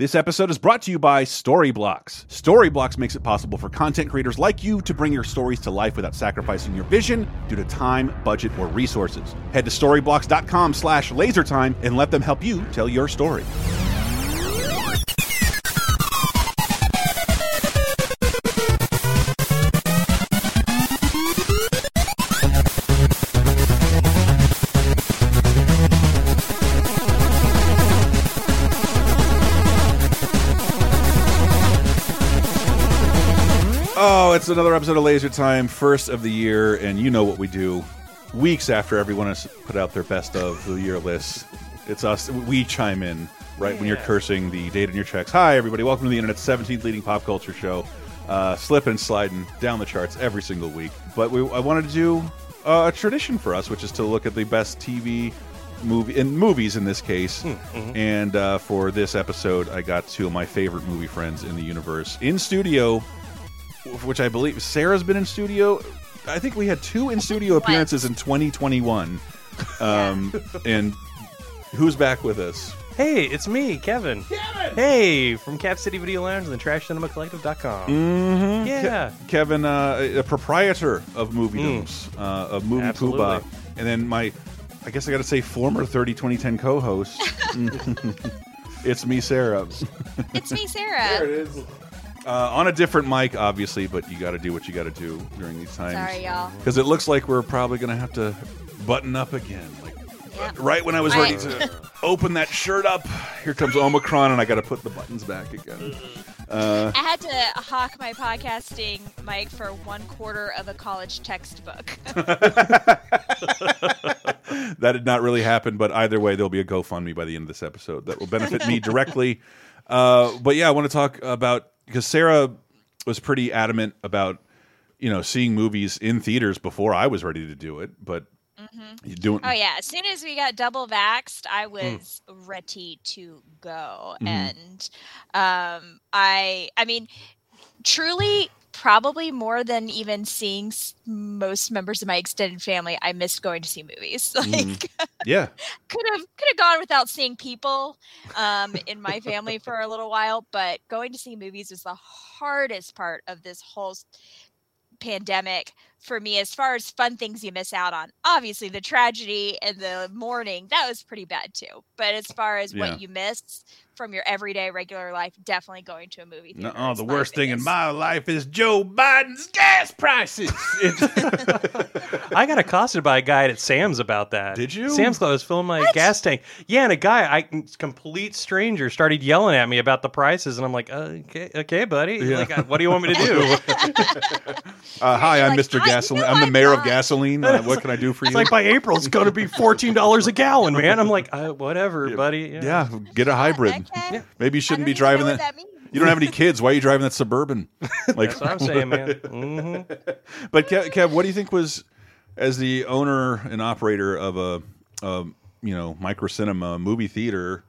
This episode is brought to you by Storyblocks. Storyblocks makes it possible for content creators like you to bring your stories to life without sacrificing your vision due to time, budget, or resources. Head to storyblocks.com slash lasertime and let them help you tell your story. Another episode of Laser Time, first of the year, and you know what we do. Weeks after everyone has put out their best of the year lists, it's us. We chime in right when you're cursing the date in your checks. Hi, everybody. Welcome to the internet's 17th leading pop culture show. Uh, slipping and sliding down the charts every single week. But we, I wanted to do uh, a tradition for us, which is to look at the best TV movie in movies in this case. And uh, for this episode, I got two of my favorite movie friends in the universe in studio which I believe Sarah's been in studio. I think we had two in studio appearances in 2021. Um, and who's back with us? Hey, it's me, Kevin. Kevin! Hey, from Cap City Video Lounge and the TrashCinemaCollective.com. Mm-hmm. Yeah. Kevin, uh, a proprietor of Movie Domes, uh, of Movie Mm. Poobah, and then my, I guess I got to say, former 30 2010 co-host. it's me, Sarah. It's me, Sarah. is. Uh, on a different mic, obviously, but you got to do what you got to do during these times. Sorry, y'all. Because it looks like we're probably going to have to button up again. Like Yep. right when I was ready to open that shirt up, here comes Omicron, and I got to put the buttons back again. Uh, I had to hawk my podcasting mic for one quarter of a college textbook. that did not really happen, but either way, there'll be a GoFundMe by the end of this episode that will benefit me directly. Uh, but yeah, I want to talk about because Sarah was pretty adamant about you know seeing movies in theaters before I was ready to do it, but you doing oh yeah, as soon as we got double vaxxed, I was ready to go, Mhm. and um, I, I mean, truly. Probably more than even seeing most members of my extended family, I missed going to see movies. Like, Mhm. yeah. could have could have gone without seeing people um, in my family for a little while, but going to see movies was the hardest part of this whole pandemic for me as far as fun things you miss out on. Obviously, the tragedy and the mourning, that was pretty bad too. But as far as Yeah. what you miss from your everyday regular life, definitely going to a movie theater. Oh, the worst thing in my life is Joe Biden's gas prices. I got accosted by a guy at Sam's about that. Did you? Sam's Club I was filling my gas tank. Yeah, and a guy, I complete stranger, started yelling at me about the prices, and I'm like, uh, okay, okay, buddy. Yeah. Like, what do you want me to do? Uh, hi, I'm like, Mr. "I- you Gasoline. know I'm the I'm mayor of gasoline. Uh, what can I do for you? it's like by April, it's going to be fourteen dollars a gallon, man. I'm like, uh, whatever, Yeah. buddy. yeah, get a hybrid. Okay. Maybe you shouldn't don't be driving know that. what that means. You don't have any kids. Why are you driving that suburban? Like, That's what I'm saying, man. hmm but Kev, Kev, what do you think was, as the owner and operator of a, a you know micro cinema movie theater,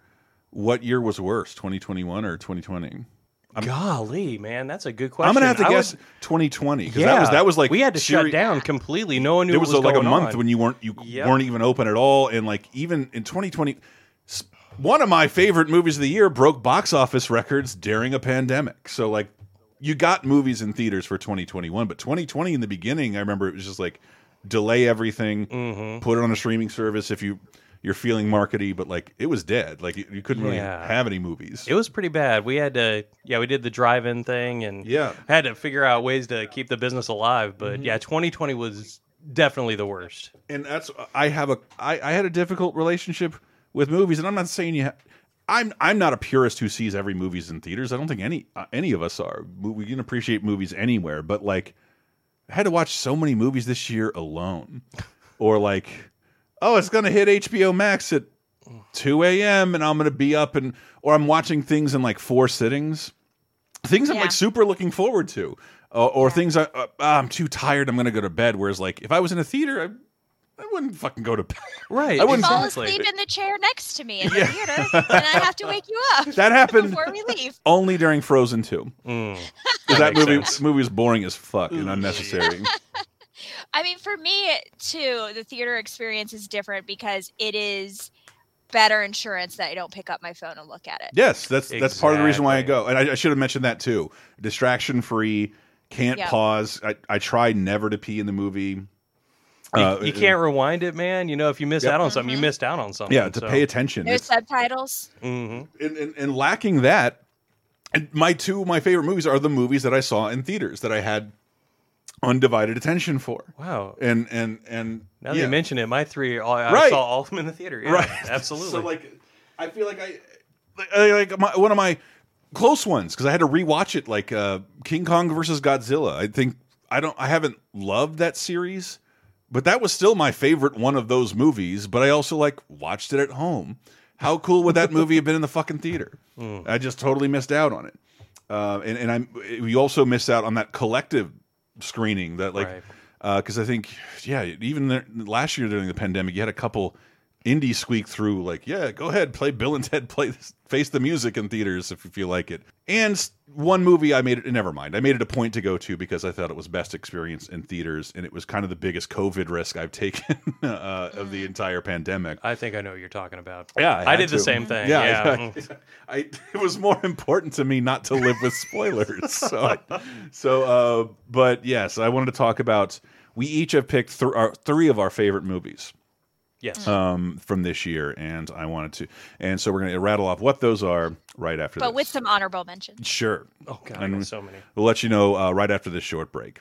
what year was worse, 2021 or 2020? Golly, man, that's a good question. I'm gonna have to I would- guess 2020 because that was that was like we had to seri- shut down completely. No one knew It what was, was like a month on. when you weren't you Yep. weren't even open at all, and like even in 2020, s- one of my favorite movies of the year broke box office records during a pandemic. So like, you got movies in theaters for 2021, but 2020 in the beginning, I remember it was just like delay everything, Mm-hmm. put it on a streaming service if you you're feeling markety, but like it was dead. Like you, you couldn't really Yeah. have any movies. It was pretty bad. We had to, yeah, we did the drive-in thing and Yeah. had to figure out ways to keep the business alive. But Mm-hmm. yeah, 2020 was definitely the worst. and that's I have a I, I had a difficult relationship with movies, and I'm not saying you. Ha I'm I'm not a purist who sees every movies in theaters. I don't think any uh, any of us are. We can appreciate movies anywhere, but like, I had to watch so many movies this year alone, or like, oh, it's gonna hit HBO Max at 2 a.m. and I'm gonna be up and or I'm watching things in like four sittings. Things I'm like super looking forward to, uh, or things I uh, ah, I'm too tired. I'm gonna go to bed. Whereas like if I was in a theater, I, I wouldn't fucking go to bed. Right. I wouldn't- Fall exactly. asleep in the chair next to me in the Yeah. theater, and I have to wake you up That happened before we leave. only during Frozen 2. Mm. Because that, movie sense. movie was boring as fuck and unnecessary. I mean, for me too, the theater experience is different because it is better insurance that I don't pick up my phone and look at it. Yes, that's that's part of the reason why I go. And I, I should have mentioned that too. Distraction free, can't Yeah. pause. I, I try never to pee in the movie. You, Uh, you can't rewind it, man. You know, if you miss Yep. out on something, you Mhm. missed out on something. Yeah, to so. pay attention. There's It's- subtitles. hmm and, and, and lacking that, and my two my favorite movies are the movies that I saw in theaters that I had undivided attention for. Wow. And and and Now that yeah. you mention it, my three, all, I Right. saw all of them in the theater. Yeah, right, Absolutely. So like, I feel like I like, I- like my, one of my close ones because I had to rewatch it. Like uh, King Kong versus Godzilla. I think I don't. I haven't loved that series, but that was still my favorite one of those movies. But I also like watched it at home. How cool would that movie have been in the fucking theater? I just totally missed out on it. Uh, and and I'm we also missed out on that collective screening that like Right. because I think yeah even there, last year during the pandemic you had a couple indie squeak through like yeah go ahead play Bill and Ted play this, face the music in theaters if you feel like it and one movie I made it never mind I made it a point to go to because I thought it was best experience in theaters and it was kind of the biggest COVID risk I've taken uh, of the entire pandemic I think I know what you're talking about. yeah I, I did the same thing. yeah, Yeah. I. I, it was more important to me not to live with spoilers. so, so, uh, but yes, I wanted to talk about. We each have picked th our, three of our favorite movies yes. um, from this year, and I wanted to, and so we're going to rattle off what those are right after. But this. with some honorable mentions. sure, oh god, I and- got so many. We'll let you know uh, right after this short break.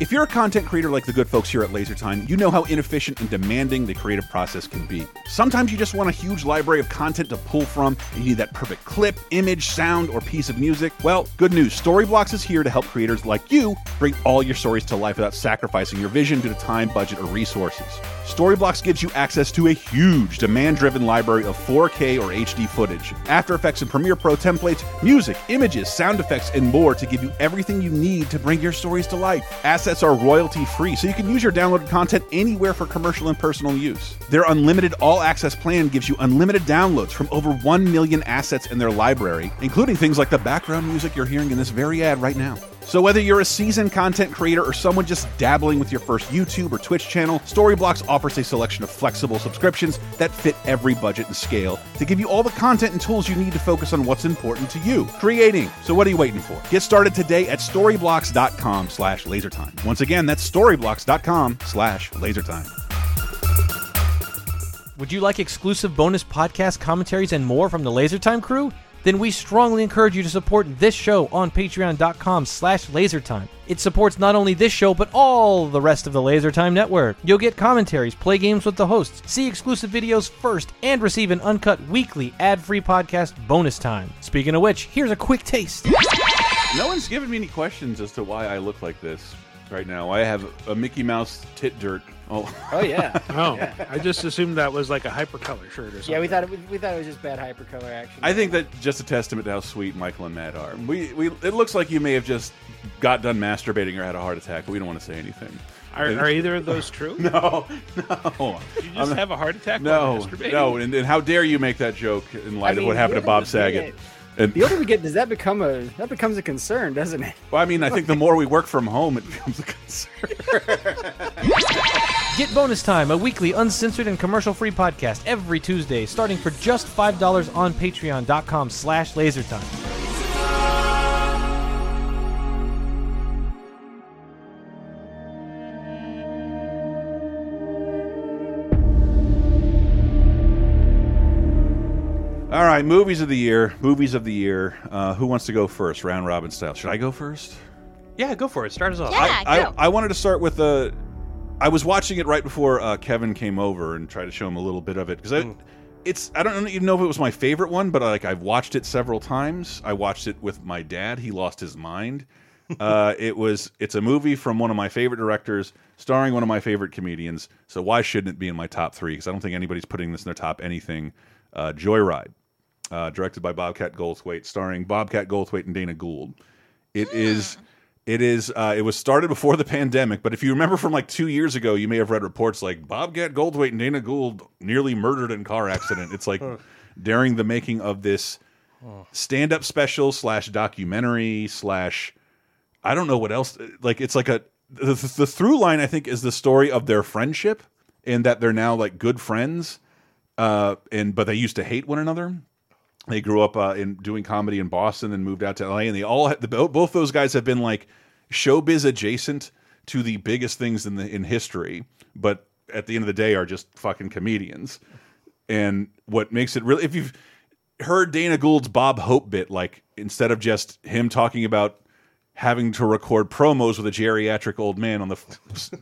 If you're a content creator like the good folks here at LaserTime, you know how inefficient and demanding the creative process can be. Sometimes you just want a huge library of content to pull from, and you need that perfect clip, image, sound, or piece of music. Well, good news Storyblocks is here to help creators like you bring all your stories to life without sacrificing your vision due to time, budget, or resources. Storyblocks gives you access to a huge demand driven library of 4K or HD footage, After Effects and Premiere Pro templates, music, images, sound effects, and more to give you everything you need to bring your stories to life. Assets are royalty free, so you can use your downloaded content anywhere for commercial and personal use. Their unlimited all access plan gives you unlimited downloads from over 1 million assets in their library, including things like the background music you're hearing in this very ad right now. So whether you're a seasoned content creator or someone just dabbling with your first YouTube or Twitch channel, Storyblocks offers a selection of flexible subscriptions that fit every budget and scale to give you all the content and tools you need to focus on what's important to you, creating. So what are you waiting for? Get started today at storyblocks.com slash lasertime. Once again, that's storyblocks.com slash lasertime. Would you like exclusive bonus podcast commentaries and more from the LaserTime crew? Then we strongly encourage you to support this show on patreon.com slash lasertime. It supports not only this show, but all the rest of the LaserTime network. You'll get commentaries, play games with the hosts, see exclusive videos first, and receive an uncut weekly ad-free podcast bonus time. Speaking of which, here's a quick taste. No one's given me any questions as to why I look like this right now. I have a Mickey Mouse tit dirt. Oh, Oh yeah. Oh, I just assumed that was like a hypercolor shirt or something. Yeah, we thought it, we, we thought it was just bad hypercolor action. I think that just a testament to how sweet Michael and Matt are. We, we, it looks like you may have just got done masturbating or had a heart attack, but we don't want to say anything. Are, are either of those true? No, no, You just have a heart attack no, while no. And, and how dare you make that joke in light I of what happened to Bob older Saget? And The older we get, does that become a that becomes a concern, doesn't it? well, I mean, I think the more we work from home, it becomes a concern. Get Bonus Time, a weekly uncensored and commercial-free podcast every Tuesday, starting for just $5 on patreon.com slash lasertime. All right, movies of the year. Movies of the year. Uh, who wants to go first, round robin style? Should I go first? Yeah, go for it. Start us off. Yeah. I, go. I wanted to start with a. I was watching it right before uh, Kevin came over and tried to show him a little bit of it because Mm. it's. I don't even know if it was my favorite one, but like I've watched it several times. I watched it with my dad. He lost his mind. uh, it was. It's a movie from one of my favorite directors, starring one of my favorite comedians. So why shouldn't it be in my top three? Because I don't think anybody's putting this in their top anything. Uh, Joyride, uh, directed by Bobcat Goldthwait, starring Bobcat Goldthwait and Dana Gould. It is. It is. Uh, it was started before the pandemic, but if you remember from like two years ago, you may have read reports like Bobcat Goldthwait and Dana Gould nearly murdered in car accident. It's like during the making of this stand-up special slash documentary slash I don't know what else. Like it's like a the, the through line I think is the story of their friendship and that they're now like good friends. uh, and but they used to hate one another. They grew up uh, in doing comedy in Boston and moved out to LA, and they all the, both those guys have been like showbiz adjacent to the biggest things in the in history, but at the end of the day are just fucking comedians. And what makes it really, if you've heard Dana Gould's Bob Hope bit, like instead of just him talking about having to record promos with a geriatric old man on the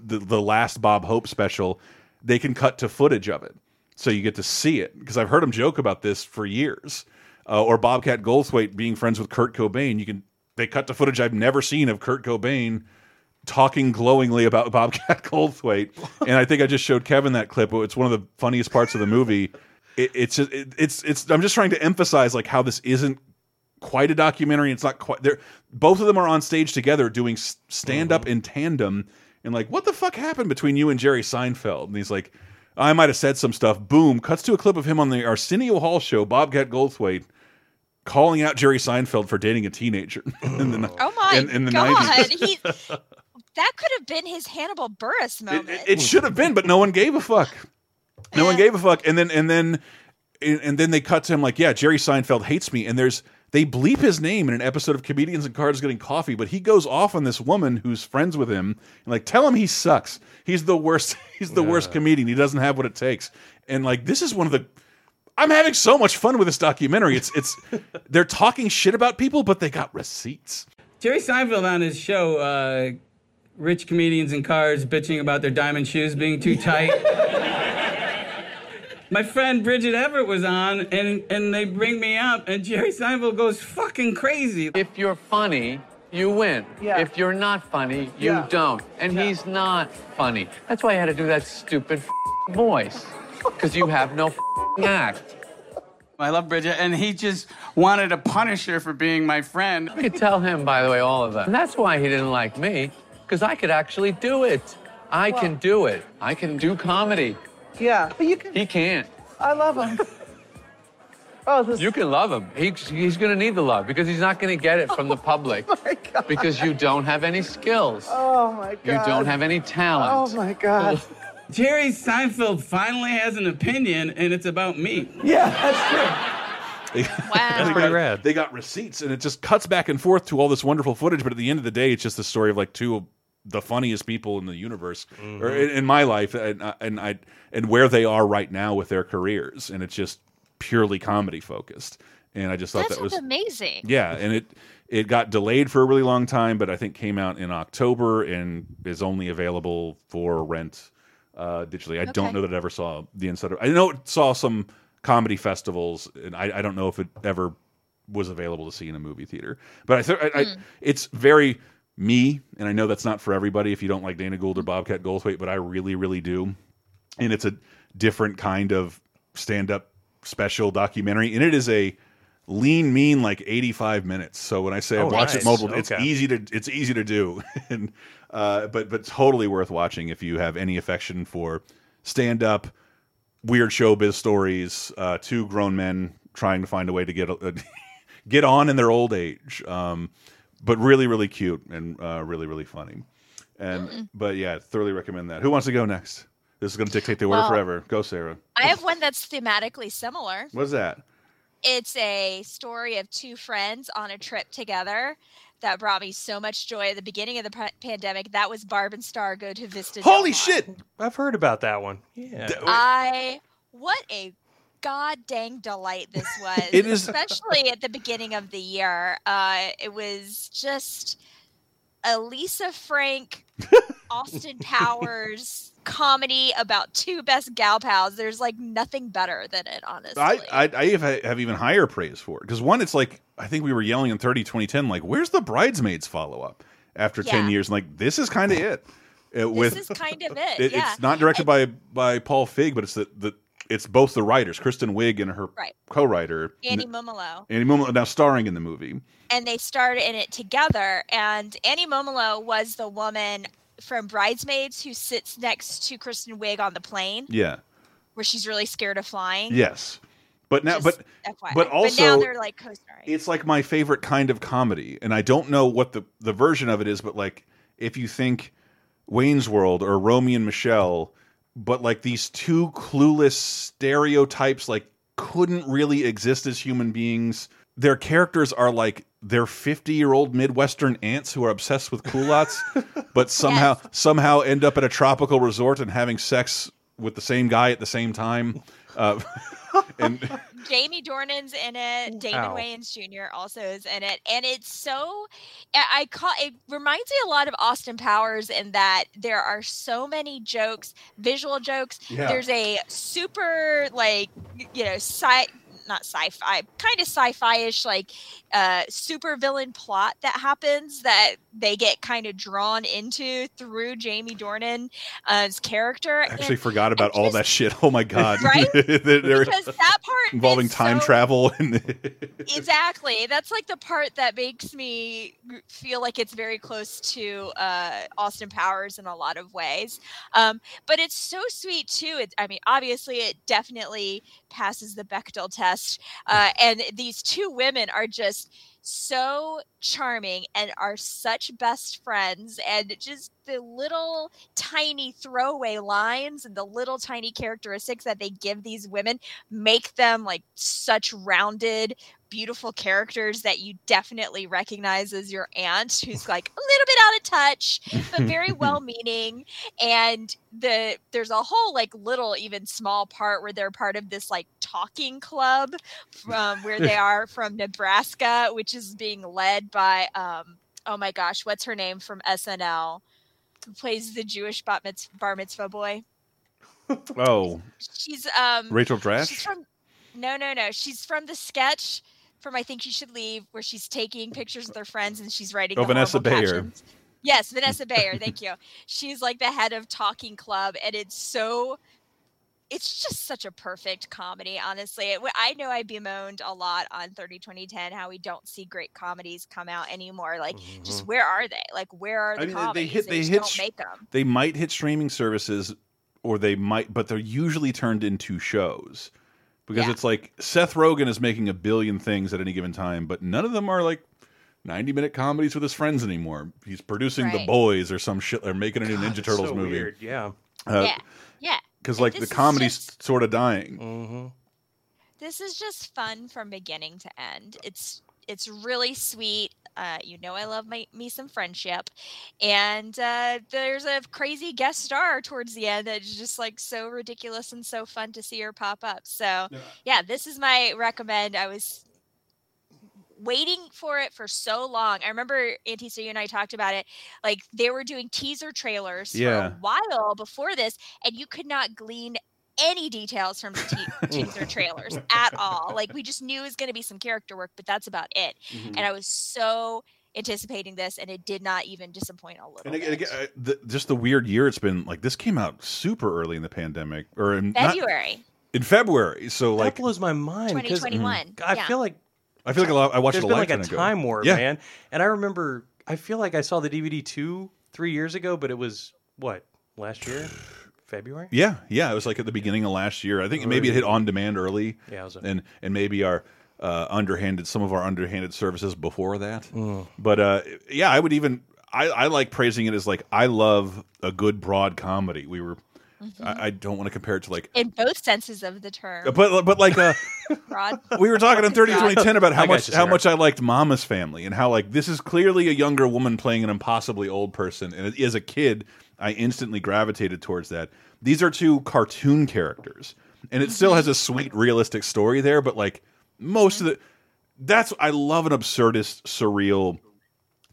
the, the last Bob Hope special, they can cut to footage of it, so you get to see it. Because I've heard him joke about this for years. Uh, or Bobcat Goldthwait being friends with Kurt Cobain, you can they cut to footage I've never seen of Kurt Cobain talking glowingly about Bobcat Goldthwait, and I think I just showed Kevin that clip. It's one of the funniest parts of the movie. It, it's just, it, it's it's. I'm just trying to emphasize like how this isn't quite a documentary. It's not quite there. Both of them are on stage together doing stand up mm -hmm. in tandem, and like, what the fuck happened between you and Jerry Seinfeld? And he's like, I might have said some stuff. Boom, cuts to a clip of him on the Arsenio Hall show, Bobcat Goldthwait calling out Jerry Seinfeld for dating a teenager. in the, oh my in, in the god! 90s. He, that could have been his Hannibal Buress moment. It, it, it should have been, but no one gave a fuck. No one gave a fuck. And then and then and then they cut to him like, yeah, Jerry Seinfeld hates me. And there's they bleep his name in an episode of Comedians and Cars Getting Coffee, but he goes off on this woman who's friends with him and like tell him he sucks. He's the worst. He's the yeah. worst comedian. He doesn't have what it takes. And like this is one of the I'm having so much fun with this documentary. It's it's they're talking shit about people, but they got receipts. Jerry Seinfeld on his show, uh, rich comedians in cars bitching about their diamond shoes being too tight. My friend Bridget Everett was on, and and they bring me up, and Jerry Seinfeld goes fucking crazy. If you're funny, you win. Yeah. If you're not funny, you yeah. don't. And yeah. he's not funny. That's why I had to do that stupid voice, because you have no act. I love Bridget, and he just wanted to punish her for being my friend. I could tell him, by the way, all of that. And that's why he didn't like me, because I could actually do it. I well, can do it. I can do comedy. Yeah, but you can. He can't. I love him. oh, this... You can love him. He, he's going to need the love because he's not going to get it from the public. Oh my God. Because you don't have any skills. Oh my God. You don't have any talent. Oh my God. Jerry Seinfeld finally has an opinion, and it's about me. Yeah, that's true. wow. That's pretty got, rad. They got receipts, and it just cuts back and forth to all this wonderful footage. But at the end of the day, it's just the story of like two of the funniest people in the universe, mm -hmm. or in, in, my life, and, and I and where they are right now with their careers, and it's just purely comedy focused. And I just thought that was amazing. Yeah, and it it got delayed for a really long time, but I think came out in October and is only available for rent uh, digitally. I okay. don't know that I ever saw the inside of. I know it saw some comedy festivals, and I, I, don't know if it ever was available to see in a movie theater. But I, th I, mm. I, hmm. it's very me, and I know that's not for everybody. If you don't like Dana Gould or Bobcat Goldthwait, but I really, really do, and it's a different kind of stand-up special documentary, and it is a lean mean like 85 minutes so when i say oh, i watch nice. it multiple okay. it's easy to it's easy to do and uh, but but totally worth watching if you have any affection for stand up, weird showbiz stories. Uh, two grown men trying to find a way to get uh, get on in their old age. Um, but really, really cute and uh, really, really funny. And mm. but yeah, thoroughly recommend that. Who wants to go next? This is going to dictate the order well, forever. Go, Sarah. I have one that's thematically similar. What's that? It's a story of two friends on a trip together that brought me so much joy at the beginning of the pandemic. That was Barb and Star go to Vista. Holy shit! I've heard about that one. Yeah. I what a god dang delight this was. it is especially at the beginning of the year. Uh, it was just Elisa Frank, Austin Powers comedy about two best gal pals. There's like nothing better than it, honestly. I I, I have, have even higher praise for it because one, it's like I think we were yelling in 30 2010, like, where's the bridesmaids follow up after yeah. 10 years? And like, this is kind of it. Uh, it. With, is kind of it. it yeah. It's not directed and, by by Paul Feig, but it's the, the it's both the writers, Kristen Wiig and her right. co-writer Annie Mumolo. Annie Mumolo now starring in the movie. And they starred in it together. And Annie Mumolo was the woman from Bridesmaids who sits next to Kristen Wiig on the plane. Yeah. Where she's really scared of flying. Yes. But now, but FYI. but also, but now they're like co-starring. It's like my favorite kind of comedy, and I don't know what the the version of it is, but like if you think Wayne's World or Romy and Michelle, but like these two clueless stereotypes like couldn't really exist as human beings. Their characters are like they're 50 year old Midwestern aunts who are obsessed with culottes, but somehow somehow end up at a tropical resort and having sex with the same guy at the same time. Uh, and Jamie Dornan's in it. Damon Ow. Wayans Jr. also is in it, and it's so. I I call it reminds me a lot of Austin Powers in that there are so many jokes, visual jokes. Yeah. There's a super like you know sci not sci-fi kind of sci-fi-ish like uh super villain plot that happens that they get kind of drawn into through Jamie Dornan's character I actually and forgot about all that shit. Oh my god! Right? Because that part involving time so- travel and exactly that's like the part that makes me feel like it's very close to uh, austin powers in a lot of ways um, but it's so sweet too it, i mean obviously it definitely passes the bechdel test uh, and these two women are just so charming and are such best friends and just the little tiny throwaway lines and the little tiny characteristics that they give these women make them like such rounded beautiful characters that you definitely recognize as your aunt who's like a little bit out of touch but very well meaning and the there's a whole like little even small part where they're part of this like talking club from where they are from Nebraska which is being led by um oh my gosh what's her name from SNL who plays the Jewish bat mitz- bar mitzvah boy oh, she's um Rachel She's Dratch. from no, no, no. She's from the sketch from I Think You Should Leave, where she's taking pictures with her friends and she's writing. Oh, Vanessa Bayer. captions. Yes, Vanessa Bayer. Thank you. She's like the head of Talking Club, and it's so. It's just such a perfect comedy, honestly. I know I bemoaned a lot on 30 2010 how we don't see great comedies come out anymore. Like, just where are they? Like, where are the Mm-hmm. I mean, comedies? they hit. They just hit. don't make them. They might hit streaming services, or they might, but they're usually turned into shows because Yeah. it's like Seth Rogen is making a billion things at any given time, but none of them are like. 90 minute comedies with his friends anymore. He's producing The Boys or some shit. They're making a new Ninja Turtles so movie. weird, yeah. Uh, yeah, yeah. Because like the comedy's just- sort of dying. Mm-hmm. this is just fun from beginning to end. It's it's really sweet. Uh, you know, I love my, me some friendship, and uh, there's a crazy guest star towards the end that's just like so ridiculous and so fun to see her pop up. So yeah, this is my recommend. I was waiting for it for so long. I remember Auntie so you and I talked about it. Like they were doing teaser trailers Yeah. for a while before this, and you could not glean any details from the te- teaser trailers at all. Like we just knew it was going to be some character work, but that's about it. Mhm. And I was so anticipating this, and it did not even disappoint a little And bit. again, again, uh, the, just the weird year it's been. Like this came out super early in the pandemic, or in, not- February in February. So like, that blows my mind. 'cause 2021. I yeah. feel like I feel like a lot. I watched there's it a been like a lifetime ago. time warp, Yeah. man. And I remember, I feel like I saw the DVD two, three years ago, but it was what last year, February. Yeah, yeah. It was like at the beginning of last year. I think maybe it hit on demand early. Yeah, it was a- and and maybe our uh, underhanded some of our underhanded services before that. Mm. But uh, yeah, I would even I, I like praising it as like I love a good broad comedy. We were I, I don't want to compare it to like in both senses of the term. but but like uh, Rod. we were talking in 30 2010 about how I much how much I liked Mama's Family and how like this is clearly a younger woman playing an impossibly old person and as a kid I instantly gravitated towards that. These are two cartoon characters and it still mm-hmm. has a sweet realistic story there but like most of the that's I love an absurdist surreal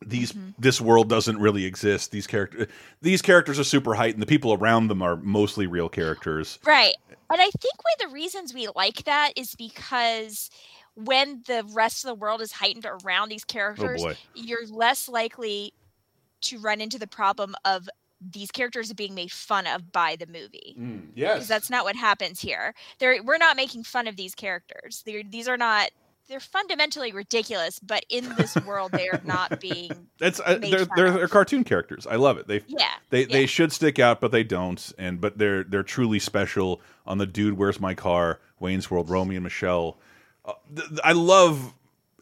these mm-hmm. this world doesn't really exist these characters these characters are super heightened the people around them are mostly real characters Right. And I think one of the reasons we like that is because when the rest of the world is heightened around these oh, characters, boy. you're less likely to run into the problem of these characters are being made fun of by the movie. Because that's not what happens here. They're, we're not making fun of these characters. They're, these are not. They're fundamentally ridiculous, but in this world, they are not being. That's uh, they're they're, they're cartoon characters. I love it. They Yeah, they they should stick out, but they don't. And but they're they're truly special. On the dude, where's my car? Wayne's World, Romeo and Michelle. Uh, I love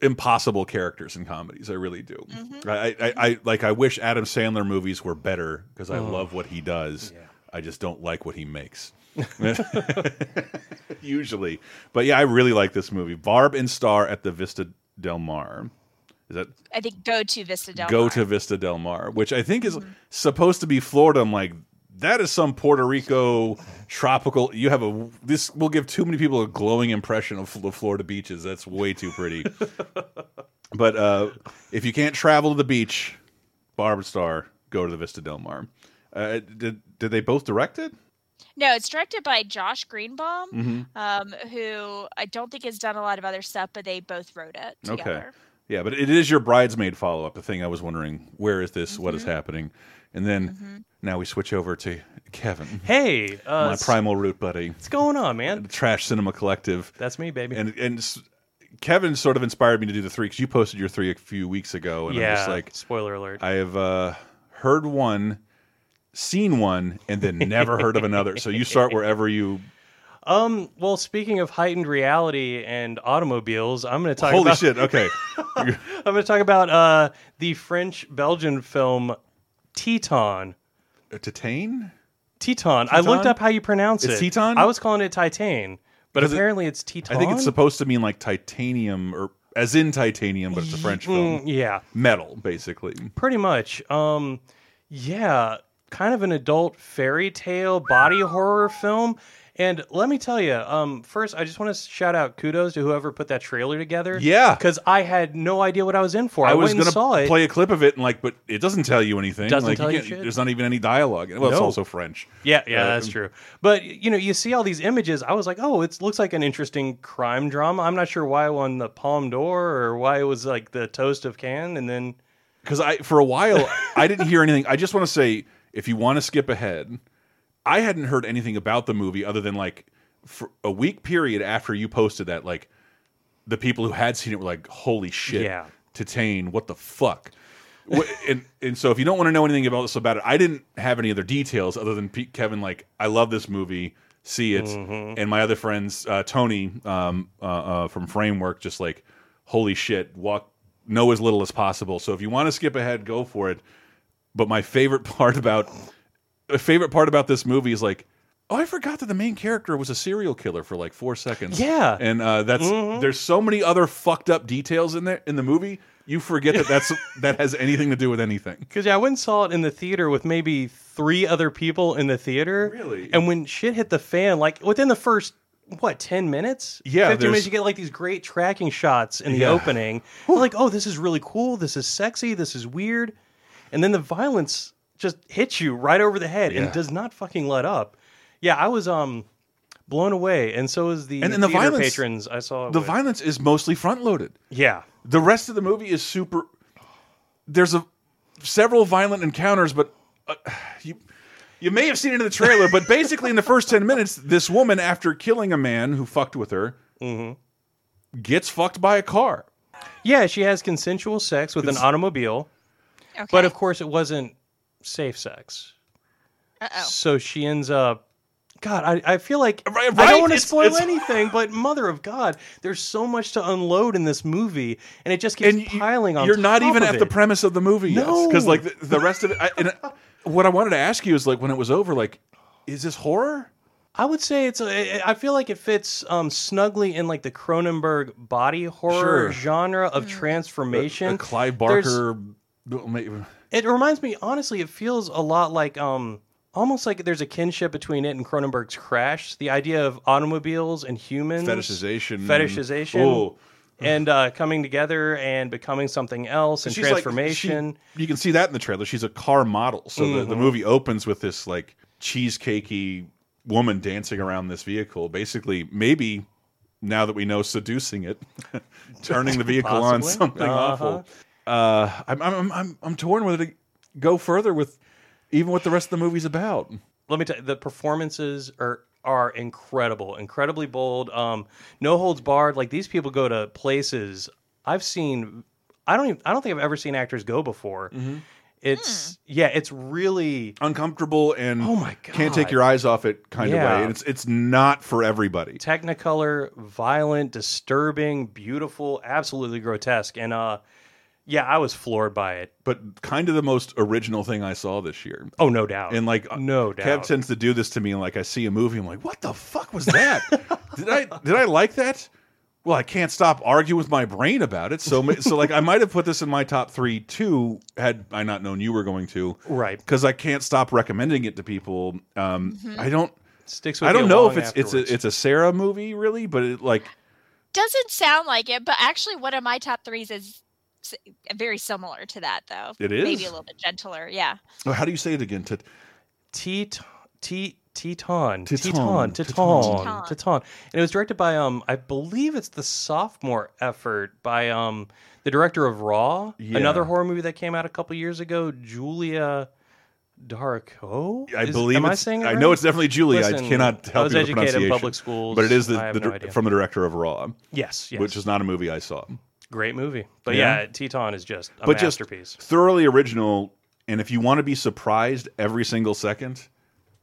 impossible characters in comedies. I really do. Mm-hmm. I, I I like. I wish Adam Sandler movies were better because I Oh. love what he does. I just don't like what he makes. Usually, but yeah, I really like this movie. Barb and Star at the Vista Del Mar. Is that I think go to Vista Del Mar. go Mar. to Vista Del Mar, which I think is Mm-hmm. supposed to be Florida. I'm like, that is some Puerto Rico tropical. You have a this will give too many people a glowing impression of the Florida beaches. That's way too pretty. but uh, if you can't travel to the beach, Barb Star, go to the Vista Del Mar. Uh, did did they both direct it? No, it's directed by Josh Greenbaum, Mhm. um, who I don't think has done a lot of other stuff, but they both wrote it Okay. Yeah, but it is your bridesmaid follow up. The thing I was wondering, where is this? What Mm-hmm. is happening? And then now we switch over to Kevin, Hey, uh, my primal root buddy, what's going on, man? Trash Cinema Collective. That's me, baby. And and Kevin sort of inspired me to do the three because you posted your three a few weeks ago, and I'm just like, spoiler alert. I have uh, heard one, seen one, and then never heard of another. So you start wherever you. Um, well, speaking of heightened reality and automobiles, I'm going to talk Holy about shit! Okay, I'm going to talk about uh the French Belgian film Titane. Titan. Titane. I looked up how you pronounce It's it. Titane? I was calling it Titan, but 'Cause it- apparently it's Titane. I think it's supposed to mean like titanium or as in titanium, but it's a French film. Mm, yeah, Metal, basically. pretty much. Um, yeah, kind of an adult fairy tale body horror film. And let me tell you, um, first I just want to shout out kudos to whoever put that trailer together. Yeah. because I had no idea what I was in for. I, I was went and saw gonna it. play a clip of it and like, but it doesn't tell you anything. Doesn't like, tell you shit? There's not even any dialogue. Well, it's also French. Yeah, yeah, Uh, that's true. But you know, you see all these images. I was like, oh, it looks like an interesting crime drama. I'm not sure why it won the Palme d'Or or why it was like the toast of Cannes, and then because I for a while I didn't hear anything. I just want to say, if you want to skip ahead, I hadn't heard anything about the movie other than like for a week period after you posted that, like the people who had seen it were like, "Holy shit, Yeah. Titane, what the fuck." And and so if you don't want to know anything about this about it, I didn't have any other details other than Pete, Kevin like I love this movie, see it, Mm-hmm. and my other friends uh, Tony um, uh, uh, from Framework just like holy shit, walk know as little as possible. So if you want to skip ahead, go for it. But my favorite part about a favorite part about this movie is like. Oh, I forgot that the main character was a serial killer for like four seconds. Yeah. and uh, that's there's so many other fucked up details in there in the movie. You forget that that's that has anything to do with anything. because yeah, I went and saw it in the theater with maybe three other people in the theater. Really? And when shit hit the fan, like within the first what ten minutes, Yeah, 15 minutes, you get like these great tracking shots in the Yeah. opening. Like, oh, this is really cool. This is sexy. This is weird. And then the violence just hits you right over the head Yeah. and does not fucking let up. Yeah, I was um blown away, and so is the And- and the theater violence- patrons I saw. The with. violence is mostly front loaded. yeah, The rest of the movie is super. There's a several violent encounters, but uh, you you may have seen it in the trailer. but basically, in the first ten minutes, this woman, after killing a man who fucked with her, Mm-hmm. gets fucked by a car. yeah, she has consensual sex with an automobile. Okay. But of course, it wasn't safe sex. Uh oh. So she ends up. God, I, I feel like Right- I don't want to spoil it's- anything, but mother of God, there's so much to unload in this movie, and it just keeps and you- piling on. You're not even at the premise of the movie yet, No. because like the, the rest of it. I, what I wanted to ask you is like when it was over, like, is this horror? I would say it's. A, I feel like it fits um, snugly in like the Cronenberg body horror Sure. genre of Mm. transformation. A Clive There's- Barker. It reminds me, honestly, it feels a lot like um almost like there's a kinship between it and Cronenberg's Crash. The idea of automobiles and humans Fetishization. fetishization, Oh. and uh, coming together and becoming something else and She's like- transformation. she- you can see that in the trailer. She's a car model. So the, Mm-hmm. the movie opens with this like cheesecakey woman dancing around this vehicle. Basically, maybe now that we know seducing it, turning the vehicle on something Uh-huh. awful. Uh, I'm, I'm I'm I'm torn whether to go further with even what the rest of the movie's about. Let me tell you, the performances are are incredible, incredibly bold. Um, no holds barred. Like these people go to places I've seen. I don't even. I don't think I've ever seen actors go before. Mm-hmm. It's yeah. It's really Uncomfortable and Oh my god, can't take your eyes off it kind of way. And it's it's not for everybody. technicolor, violent, disturbing, beautiful, absolutely grotesque. And uh Yeah, I was floored by it. but kind of the most original thing I saw this year. Oh, no doubt. And like no doubt. Kev doubt. tends to do this to me, and like I see a movie, I'm like, what the fuck was that? did I did I like that? Well, I can't stop arguing with my brain about it. So, so like I might have put this in my top three too, had I not known you were going to, Right. Because I can't stop recommending it to people. Um, Mm-hmm. I don't. Sticks with I don't know if it's it's a it's a Sarah movie really, but it like Doesn't sound like it, but actually, one of my top threes is s- very similar to that, though. It is maybe a little bit gentler. Yeah. oh, how do you say it again? Tit- Tet- Tet- Titane. Titane. Titane. Titane. And it was directed by um I believe it's the sophomore effort by um the director of Raw, Yeah. another horror movie that came out a couple years ago, Julia Darko. I Is- believe am I it's. saying it I know right? it's definitely Julie. I Listen, cannot I help was you with the educated in pronunciation. public schools. but it is the, I have the no dir- idea. from the director of Raw, Yes, yes. which is not a movie I saw. Great movie. But Yeah. yeah, Titane is just a but just masterpiece. thoroughly original. And if you want to be surprised every single second,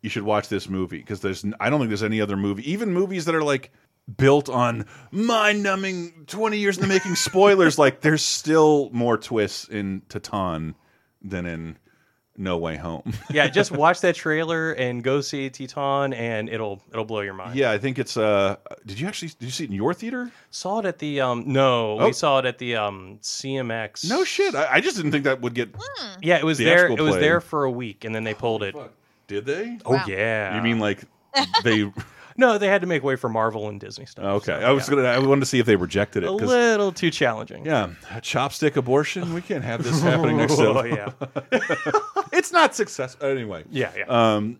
you should watch this movie because there's I don't think there's any other movie, even movies that are like built on mind-numbing 20 years in the making spoilers. like there's still more twists in Titan than in No Way Home. yeah, just watch that trailer and go see Titane, and it'll it'll blow your mind. yeah, I think it's. uh Did you actually did you see it in your theater? Saw it at the um no, Oh. we saw it at the um CMX. No shit. I, I just didn't think that would get. Yeah, it was there. Theatrical It was there for a week, and then they pulled it. Did they? Oh Wow. yeah. You mean like they? no? They had to make way for Marvel and Disney stuff. Okay, so, I was yeah. gonna. I wanted to see if they rejected it. A little too challenging. Yeah, chopstick abortion. We can't have this happening next to. Oh yeah, It's not successful. Anyway. yeah, yeah. Um.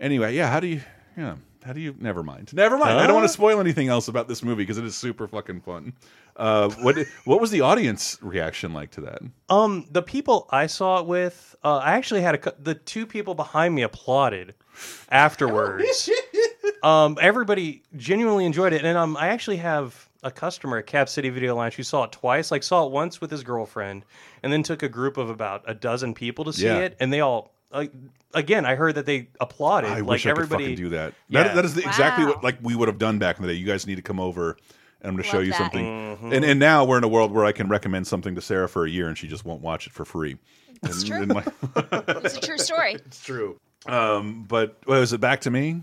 Anyway, yeah. How do you? Yeah. How do you? Never mind. Never mind. I don't want to spoil anything else about this movie because it is super fucking fun. Uh, what What was the audience reaction like to that? Um, the people I saw it with, uh, I actually had a the two people behind me applauded afterwards. Um, everybody genuinely enjoyed it, and um, I actually have a customer at Cap City Video Lounge who saw it twice. Like saw it once with his girlfriend, and then took a group of about a dozen people to see Yeah. it, and they all. Like, again, I heard that they applauded. I like wish I everybody could fucking do that. Yeah. That, that is the, exactly Wow. what like we would have done back in the day. You guys need to come over. And I'm going to show Love you that. something. Mm-hmm. And and now we're in a world where I can recommend something to Sarah for a year and she just won't watch it for free. It's And- true. and my- It's a true story. it's true. Um, but well, is it back to me?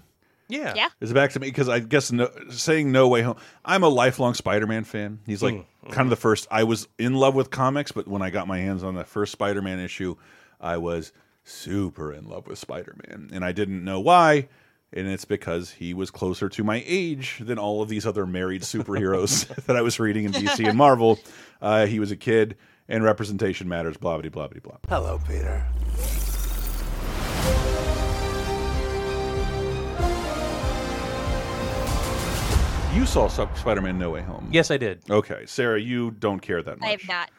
Yeah. Yeah. Is it back to me? Because I guess no, saying No Way Home. I'm a lifelong Spider-Man fan. He's like kind of the first. I was in love with comics, but when I got my hands on the first Spider-Man issue, I was super in love with Spider-Man, and I didn't know why. And it's because he was closer to my age than all of these other married superheroes that I was reading in DC and Marvel. Uh, he was a kid, and representation matters. Blah blah blah blah blah. Hello, Peter. You saw Spider-Man No Way Home. Yes, I did. Okay, Sarah, you don't care that much. I have not.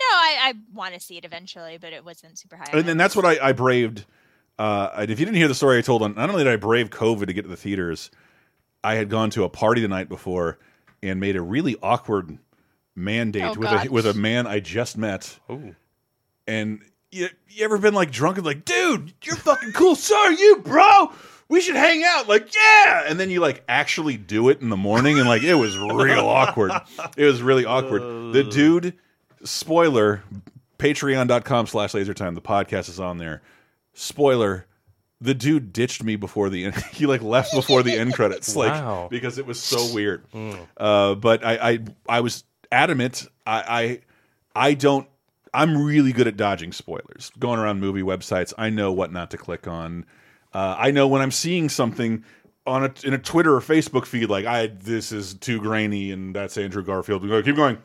No, I, I want to see it eventually, but it wasn't super high. and then that's what I, I braved. Uh, if you didn't hear the story I told on, not only did I brave COVID to get to the theaters, I had gone to a party the night before and made a really awkward mandate Oh, with a with a man I just met. Ooh. And you, you ever been like drunk and like, dude, you're fucking cool. So are you, bro. We should hang out. Like, yeah. And then you like actually do it in the morning, and like it was real awkward. It was really awkward. The dude, spoiler, patreon.com slash lasertime. The podcast is on there. Spoiler, the dude ditched me before the end. he like left before the end credits. Like Wow. because it was so weird. Uh, but I, I I was adamant. I, I I don't I'm really good at dodging spoilers. Going around movie websites, I know what not to click on. Uh, I know when I'm seeing something on a in a Twitter or Facebook feed, like I this is too grainy and that's Andrew Garfield. Go, Keep going.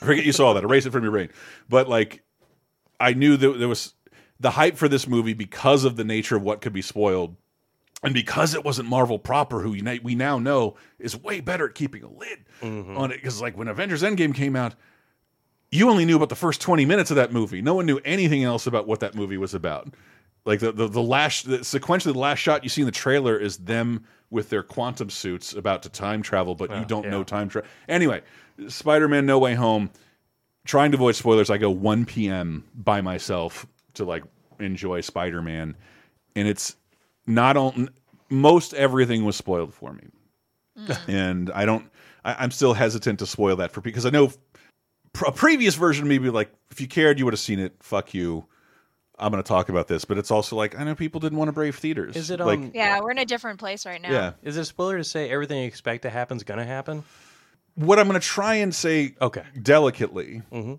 Forget you saw that. Erase it from your brain. But like, I knew that there was the hype for this movie because of the nature of what could be spoiled, and because it wasn't Marvel proper, who we now know is way better at keeping a lid on it. Because like when Avengers Endgame came out, you only knew about the first 20 minutes of that movie. No one knew anything else about what that movie was about. Like the the, the last the, sequentially the last shot you see in the trailer is them with their quantum suits about to time travel, but you don't know time travel. Anyway, Spider-Man No Way Home trying to avoid spoilers, I go 1 p.m. by myself to like enjoy Spider-Man and it's not on most everything was spoiled for me. Mm. And I don't I, I'm still hesitant to spoil that for because I know a previous version of me be like, if you cared, you would have seen it. Fuck you. I'm going to talk about this, but it's also like I know people didn't want to brave theaters. Is it, like? um, Yeah, we're in a different place right now. yeah. Is it a spoiler to say everything you expect to happen is gonna happen? What I'm going to try and say Okay. delicately, Mhm.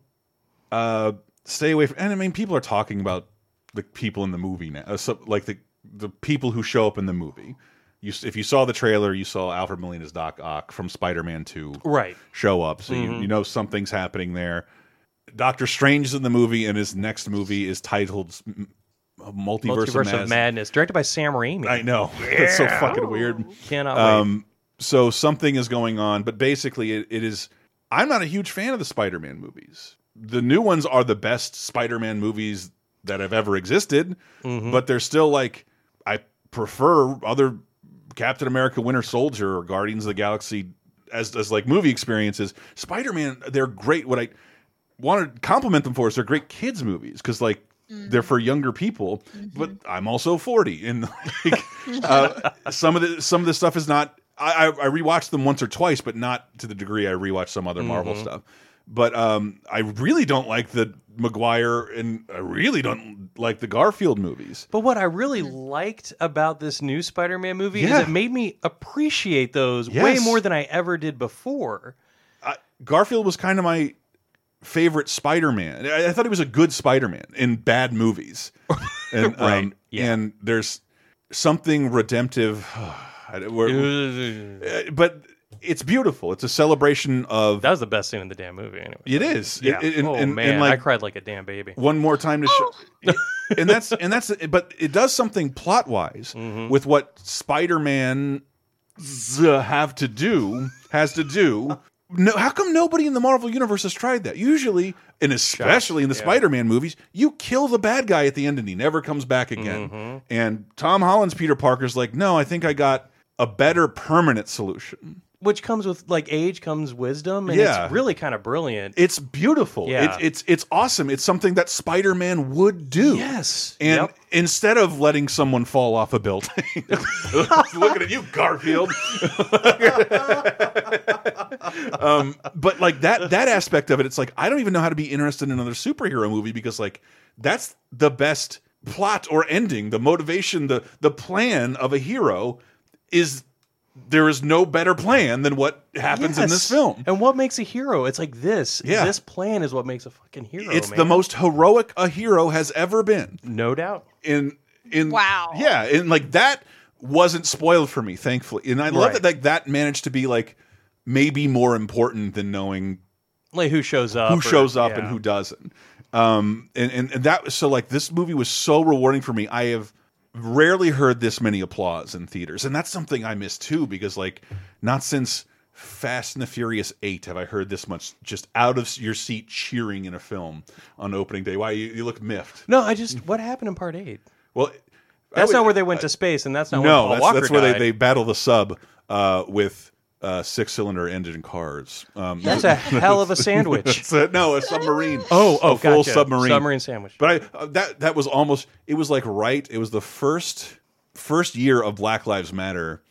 uh, stay away from. And I mean, people are talking about the people in the movie now, uh, so, like the the people who show up in the movie. You, if you saw the trailer, you saw Alfred Molina's Doc Ock from Spider-Man Two Right. show up, so you, Mhm. you know something's happening there. Doctor Strange is in the movie, and his next movie is titled Multiverse, Multiverse of, of, Madness, directed by Sam Raimi. I know it's so fucking weird. Cannot wait. Um, so something is going on, but basically, it, it is. I'm not a huge fan of the Spider-Man movies. The new ones are the best Spider-Man movies that have ever existed, Mhm. but they're still like I prefer other Captain America, Winter Soldier, or Guardians of the Galaxy as as like movie experiences. Spider-Man, they're great. What I want to compliment them for is they're great kids movies because like they're for younger people. But I'm also 40, and like, uh, some of the some of the stuff is not. I, I I rewatched them once or twice, but not to the degree I rewatched some other Marvel Mhm. stuff. But um, I really don't like the Maguire and I really don't like the Garfield movies. But what I really liked about this new Spider-Man movie Yeah. is it made me appreciate those way more than I ever did before. Garfield was kind of my favorite Spider-Man. I, I thought he was a good Spider-Man in bad movies. And, Right, um, yeah. and there's something redemptive. where- uh, but it's beautiful. It's a celebration of. That was the best scene in the damn movie. Anyway, It is. Yeah. It- and- oh and- and, man, like- I cried like a damn baby. one more time to show and that's and that's but it does something plot wise Mm-hmm. with what spider-man have to do has to do no, how come nobody in the Marvel universe has tried that? Usually, and especially in the yeah. Spider-Man movies, you kill the bad guy at the end and he never comes back again. Mm-hmm. And Tom Holland's Peter Parker's like, no, I think I got a better permanent solution. Which comes with like age comes wisdom, and Yeah. it's really kind of brilliant. It's beautiful. Yeah. It's it's it's awesome. It's something that Spider-Man would do. yes, And Yep. instead of letting someone fall off a building, looking at you, Garfield. um, but like that that aspect of it, it's like I don't even know how to be interested in another superhero movie because like that's the best plot or ending. The motivation, the the plan of a hero is there is no better plan than what happens in this film. And what makes a hero? It's like this. Yeah. This plan is what makes a fucking hero. It's the most heroic a hero has ever been. no doubt. in in Wow. yeah and like that wasn't spoiled for me thankfully and i love Right. that like that managed to be like maybe more important than knowing Like who shows up? who or- shows up and who doesn't um and, and and that was so like this movie was so rewarding for me i have rarely heard this many applause in theaters and that's something i miss too because like not since Fast and the Furious 8 have I heard this much just out of your seat cheering in a film on opening day. Why you, you look miffed? No, I just what happened in part eight? Well, That's would- not where they went to space, and that's not where no, Paul that's, Walker that's where they, they battle the sub uh, with uh, six cylinder engine cars. Um, That's a hell of a sandwich. a- no, a submarine. Oh, oh, a full gotcha. submarine. Submarine sandwich. But I uh, that that was almost. It was like right. It was the first first year of Black Lives Matter,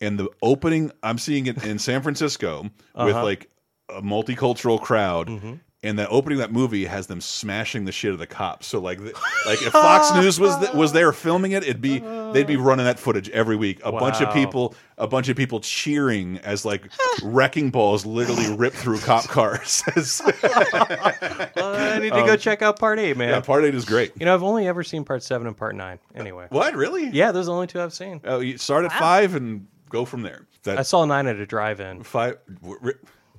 and the opening. I'm seeing it in San Francisco with Uh-huh. like a multicultural crowd. Mm-hmm. And the opening of that movie has them smashing the shit of the cops. So like, the, like if Fox News was th was there filming it, it'd be they'd be running that footage every week. A bunch of people, a bunch of people cheering as like wrecking balls literally rip through cop cars. Well, I need to go check out part eight, man. Um, yeah, part eight is great. you know, I've only ever seen part seven and part nine. Anyway, What really? yeah, those are the only two I've seen. Oh, you start at five and go from there. That I saw nine at a drive-in. five.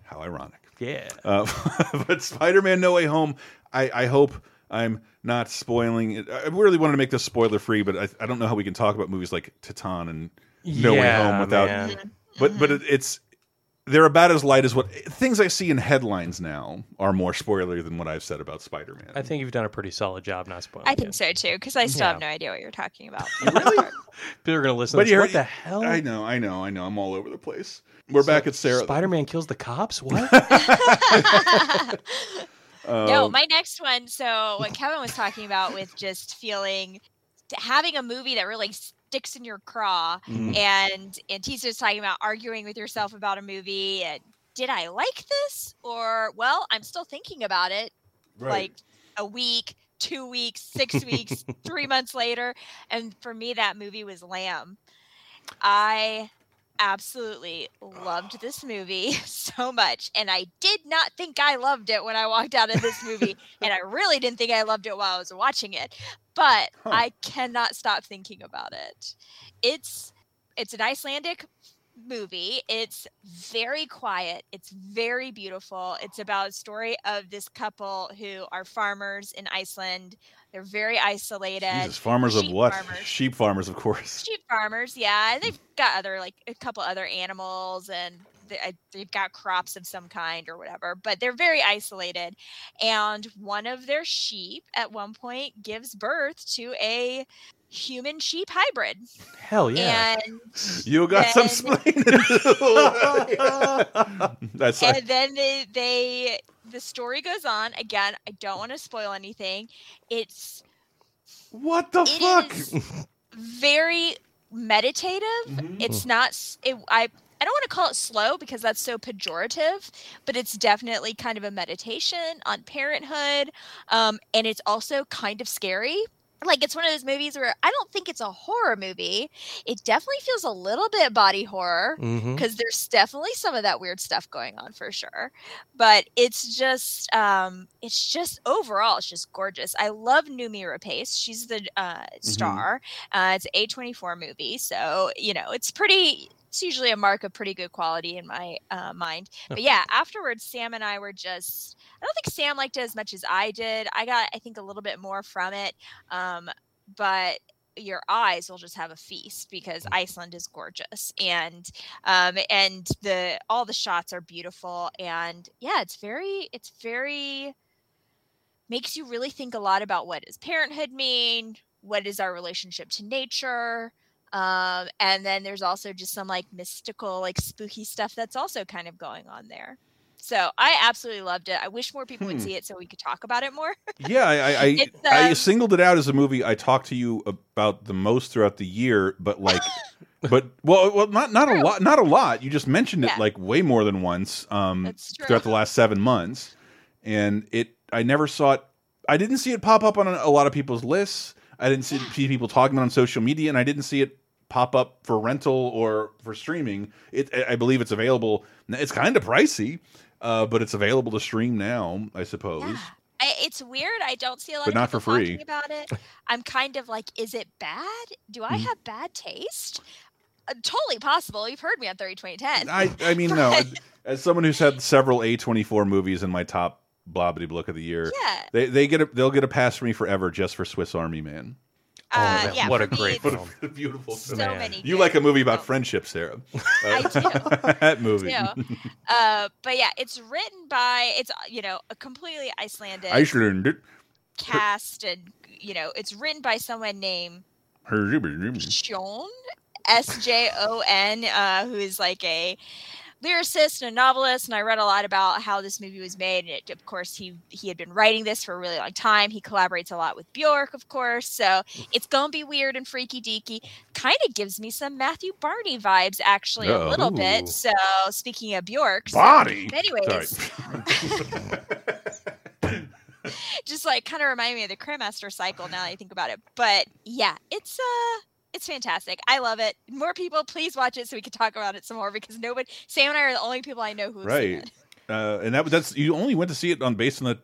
How ironic. Yeah. Uh, but Spider-Man: No Way Home. I, I hope I'm not spoiling it. I really wanted to make this spoiler free, but I, I don't know how we can talk about movies like Titane and No Way Home without. man. But but it, it's they're about as light as what things I see in headlines now are more spoilery than what I've said about Spider-Man. I think you've done a pretty solid job not spoiling. I think it. so too, because I still have no idea what you're talking about. People are gonna listen. But to this. you What heard- the hell? I know, I know, I know. I'm all over the place. We're back at Sarah. Spider-Man kills the cops. What? no, Um, my next one. So what Kevin was talking about with just feeling having a movie that really sticks in your craw, Mhm. and and was talking about arguing with yourself about a movie. And did I like this? Or, well, I'm still thinking about it like a week, two weeks, six weeks, three months later. And for me, that movie was Lamb. I absolutely loved this movie so much. And I did not think I loved it when I walked out of this movie. and I really didn't think I loved it while I was watching it. But Huh. I cannot stop thinking about it. It's it's an Icelandic movie. It's very quiet. It's very beautiful. It's about a story of this couple who are farmers in Iceland. They're very isolated. Jesus, farmers of what? farmers. Sheep farmers, of course. Sheep farmers, yeah. And they've got other like a couple other animals and they've got crops of some kind or whatever, but they're very isolated. And one of their sheep at one point gives birth to a human sheep hybrid. Hell yeah. And You got some Then- splaining. That's like, and then they, they the story goes on again i don't want to spoil anything it's what the it fuck? is very meditative Mhm. it's not it, i i don't want to call it slow because that's so pejorative but it's definitely kind of a meditation on parenthood um and it's also kind of scary. Like it's one of those movies where i don't think it's a horror movie. It definitely feels a little bit body horror because there's definitely some of that weird stuff going on for sure but it's just um it's just overall it's just gorgeous. I love Noomi Rapace she's the uh star. Uh it's a a24 movie so you know it's pretty it's usually a mark of pretty good quality in my uh, mind. But yeah afterwards sam and i were just i don't think sam liked it as much as i did. I got i think a little bit more from it um but your eyes will just have a feast because Iceland is gorgeous and um and the all the shots are beautiful and yeah it's very it's very makes you really think a lot about what does parenthood mean? What is our relationship to nature um and then there's also just some like mystical like spooky stuff that's also kind of going on there so i absolutely loved it i wish more people Hmm. would see it so we could talk about it more yeah, I I, I, It's, I um, singled it out as a movie I talked to you about the most throughout the year, but like, but well, well, not not a lot, not a lot. You just mentioned it Yeah. like way more than once. Um, throughout the last seven months, and it I never saw it. I didn't see it pop up on a, a lot of people's lists. I didn't see, see people talking about it on social media, and I didn't see it pop up for rental or for streaming. It I believe it's available. It's kind of pricey, uh, but it's available to stream now. I suppose. Yeah. I, it's weird. I don't see a lot But of not people for free. talking about it. I'm kind of like, is it bad? Do I Mhm. have bad taste? Uh, totally possible. You've heard me on 30 2010. I I mean no. As someone who's had several A twenty four movies in my top blobbity book of the year, yeah. they they get a, they'll get a pass for me forever just for Swiss Army Man. Uh, man, yeah, what a great it's film. What a beautiful So. Man. many. You like a movie about films. friendship, Sarah? I do. that movie. do. Uh, but yeah, it's written by, it's, you know, a completely Icelandic Iceland. cast. And, you know, it's written by someone named. Sjon, S J O N, uh, who is like a lyricist and a novelist. And I read a lot about how this movie was made. And it, of course, he he had been writing this for a really long time. He collaborates a lot with Bjork, of course. So it's gonna be weird and freaky deaky. Kind of gives me some Matthew Barney vibes, actually, a little bit. So speaking of Bjork, so- Body. anyways, just like kind of remind me of the Cremaster cycle now that I think about it. But yeah, it's uh it's fantastic. I love it. More people, please watch it so we can talk about it some more because nobody Sam and I are the only people I know who right. it. Uh, and that was that's you only went to see it on based on the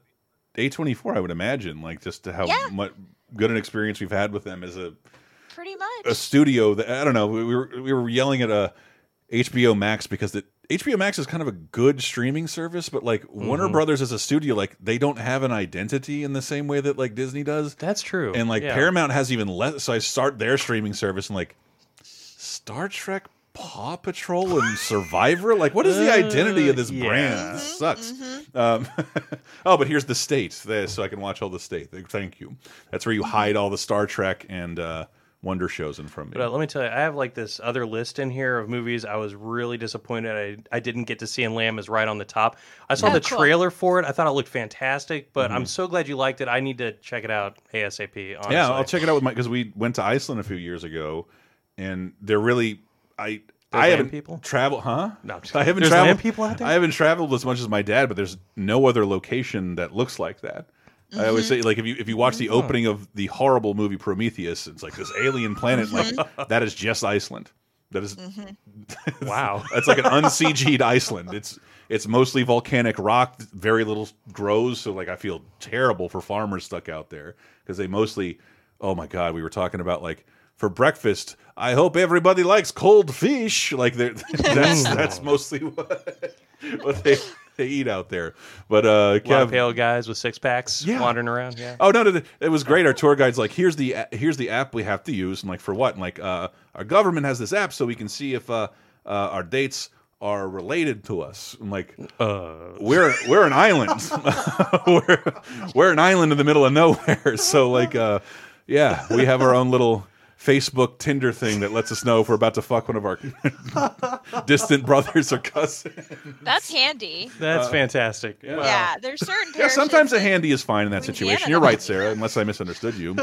A twenty four. I would imagine, like just to how Yeah. much good an experience we've had with them as a Pretty much. a studio that I don't know. We were we were yelling at a HBO Max because the HBO Max is kind of a good streaming service, but like Warner Mhm. Brothers as a studio, like they don't have an identity in the same way that like Disney does, That's true. and like Yeah. Paramount has even less. So I start their streaming service and like Star Trek. Paw Patrol and Survivor, like what is the identity of this Uh, brand? yeah. This sucks. Mhm. Um, oh, but here's the state, there, so I can watch all the state. Thank you. That's where you hide all the Star Trek and uh, Wonder shows in from me. But uh, let me tell you, I have like this other list in here of movies I was really disappointed I, I didn't get to see, and Lamb is right on the top. I saw Oh, the cool. trailer for it. I thought it looked fantastic, but I'm so glad you liked it. I need to check it out ASAP. Honestly. Yeah, I'll check it out with my because we went to Iceland a few years ago, and they're really I There's I haven't people? traveled, huh? No, I'm just I haven't There's traveled. people out there? I haven't traveled as much as my dad, but there's no other location that looks like that. I always say, like, if you if you watch the Oh. opening of the horrible movie Prometheus, it's like this alien planet. Like mm-hmm. that is just Iceland. That is mm-hmm. Wow. That's like an uncg'd Iceland. It's it's mostly volcanic rock. Very little grows. So like I feel terrible for farmers stuck out there because they mostly. Oh my god, we were talking about like for breakfast. I hope everybody likes cold fish. Like they're, that's mm. that's mostly what what they they eat out there. But uh, A lot of Kev, pale guys with six packs Yeah. wandering around. Yeah. Oh no, no, no, it was great. Our tour guide's like, here's the here's the app we have to use, and like for what? And like, uh, our government has this app so we can see if uh, uh, our dates are related to us. I'm like, Uh, we're we're an island, we're we're an island in the middle of nowhere. So like, uh, yeah, we have our own little Facebook Tinder thing that lets us know if we're about to fuck one of our distant brothers or cousins. That's handy. That's uh, fantastic. yeah. Wow. Yeah, there's certain. Yeah, sometimes a handy is fine in that situation. You're right, Sarah, unless I misunderstood you.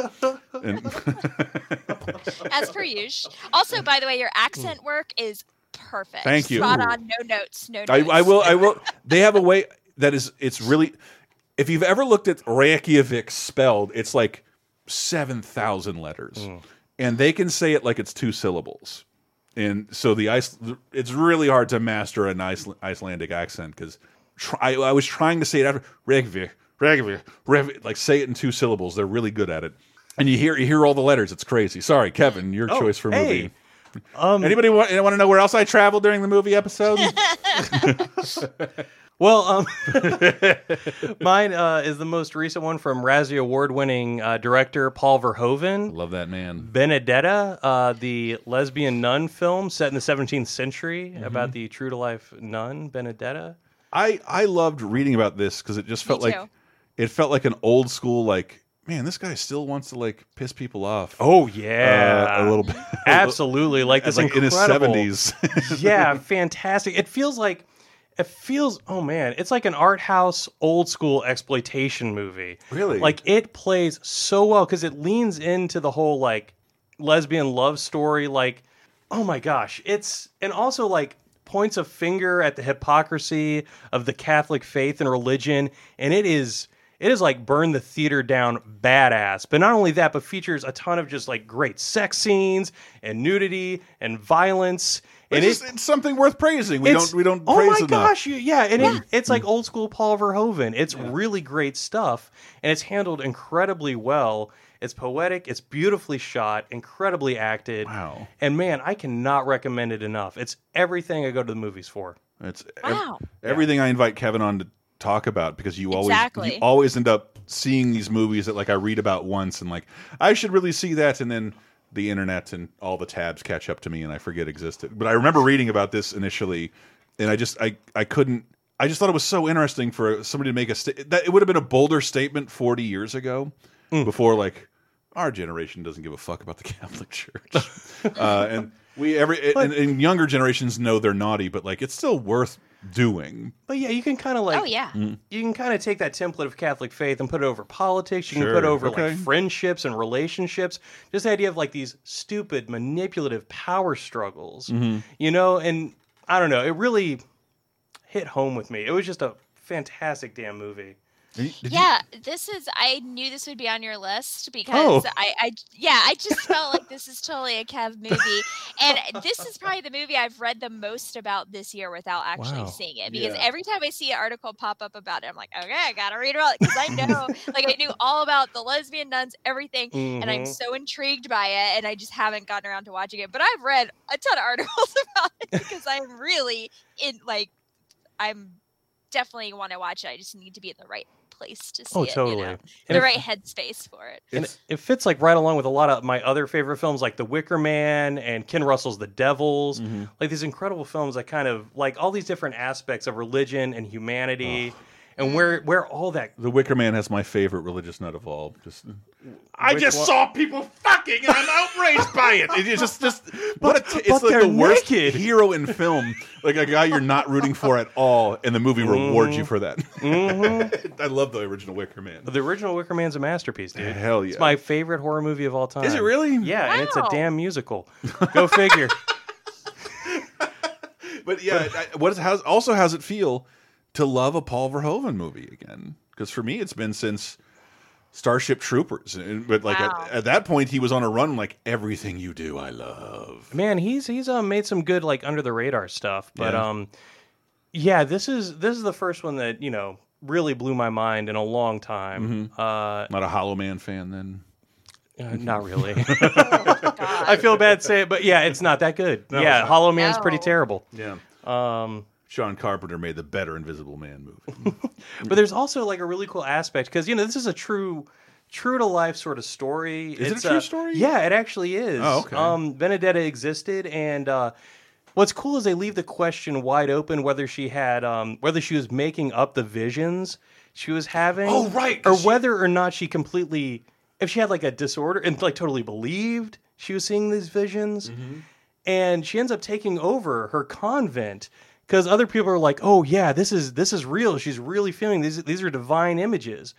And as per usual. Also, by the way, your accent work is perfect. Thank you. Spot on. No notes. No notes. I, I will. I will. They have a way that is. It's really. If you've ever looked at Reykjavik spelled, it's like seven thousand letters, mm. And they can say it like it's two syllables. And so the ice, it's really hard to master an Iceland, Icelandic accent because I, I was trying to say it after Reykjavik, Reykjavik, Reykjavik, like say it in two syllables. They're really good at it, and you hear you hear all the letters. It's crazy. Sorry, Kevin, your Oh, choice for hey. movie. Um, Anybody want, want to know where else I traveled during the movie episode? Well, um, mine uh, is the most recent one from Razzie Award-winning uh, director Paul Verhoeven. Love that man. Benedetta, uh, the lesbian nun film set in the 17th century Mm-hmm. about the true-to-life nun Benedetta. I I loved reading about this because it just felt like too. it felt like an old school like man this guy still wants to like piss people off Oh uh, yeah, a little bit absolutely. Like this like in his seventies yeah, fantastic. It feels like it feels oh man, it's like an art house old school exploitation movie. Really? Like it plays so well cuz it leans into the whole like lesbian love story like oh my gosh, it's and also like points a finger at the hypocrisy of the Catholic faith and religion and it is it is like burn the theater down badass. But not only that, but features a ton of just like great sex scenes and nudity and violence. And it's, it- just- it's something worth praising. We don't we don't oh praise my enough. gosh you- yeah and It, it's like old school paul verhoeven. It's really great stuff and it's handled incredibly well. It's poetic it's beautifully shot incredibly acted. Wow. and man i cannot recommend it enough. It's everything i go to the movies for. It's ev- Wow. everything I invite Kevin on to talk about because you always Exactly. you always end up seeing these movies that like I read about once and like I should really see that and then the internet and all the tabs catch up to me and I forget existed. But I remember reading about this initially and I just I I couldn't I just thought it was so interesting for somebody to make a that it would have been a bolder statement 40 years ago before like our generation doesn't give a fuck about the Catholic Church. uh, and we every and, and younger generations know they're naughty, but like it's still worth doing. but yeah you can kind of like Oh yeah. you can kind of take that template of Catholic faith and put it over politics. You can put it over okay. like friendships and relationships. Just the idea of like these stupid manipulative power struggles, Mm-hmm. you know. And I don't know, it really hit home with me. It was just a fantastic damn movie. Did you- yeah, this is. I knew this would be on your list because Oh. I, I, yeah, I just felt like this is totally a Kev movie, and this is probably the movie I've read the most about this year without actually Wow. seeing it. Because Yeah. every time I see an article pop up about it, I'm like, okay, I gotta read about it because I know, like, I knew all about the lesbian nuns, everything, and I'm Mhm. so intrigued by it, and I just haven't gotten around to watching it. But I've read a ton of articles about it because I'm really in, like, I'm definitely want to watch it. I just need to be in the right place to see Oh, it. you totally. know? The if- right headspace for it. And it, it fits like right along with a lot of my other favorite films, like The Wicker Man and Ken Russell's The Devils. Mm-hmm. Like these incredible films that kind of like all these different aspects of religion and humanity, and where where all that. The Wicker Man has my favorite religious nut of all. Just I Which just one? saw people fucking and I'm outraged by it. It's just just what a t- it's but like they're the worst naked. hero in film, like a guy you're not rooting for at all, and the movie mm-hmm. rewards you for that. Mm-hmm. I love the original Wicker Man. The original Wicker Man's a masterpiece, dude. Hell yeah. It's my favorite horror movie of all time. Is it really? Yeah, and it's a Wow. damn musical. Go figure. but yeah, I- what is how's also how's it feel to love a Paul Verhoeven movie again? Because for me, it's been since Starship Troopers, but like Wow. at, at that point, he was on a run. Like everything you do, I love. Man, he's he's um, made some good like under the radar stuff, but Yeah. um, yeah, this is this is the first one that you know really blew my mind in a long time. Mm-hmm. Uh, Not a Hollow Man fan, then. uh, not really. God. I feel bad saying, it, but yeah, it's not that good. yeah, Hollow Man's pretty terrible. Yeah. Um, Sean Carpenter made the better Invisible Man movie. but there's also like a really cool aspect because you know this is a true true to life sort of story Is it a true uh, story? yeah it actually is Oh, okay. um benedetta existed and uh what's cool is they leave the question wide open whether she had um whether she was making up the visions she was having Oh, right, Or she- whether or not she completely if she had like a disorder and like totally believed she was seeing these visions Mm-hmm. and she ends up taking over her convent because other people are like, "Oh yeah, this is this is real. She's really feeling these. These are divine images."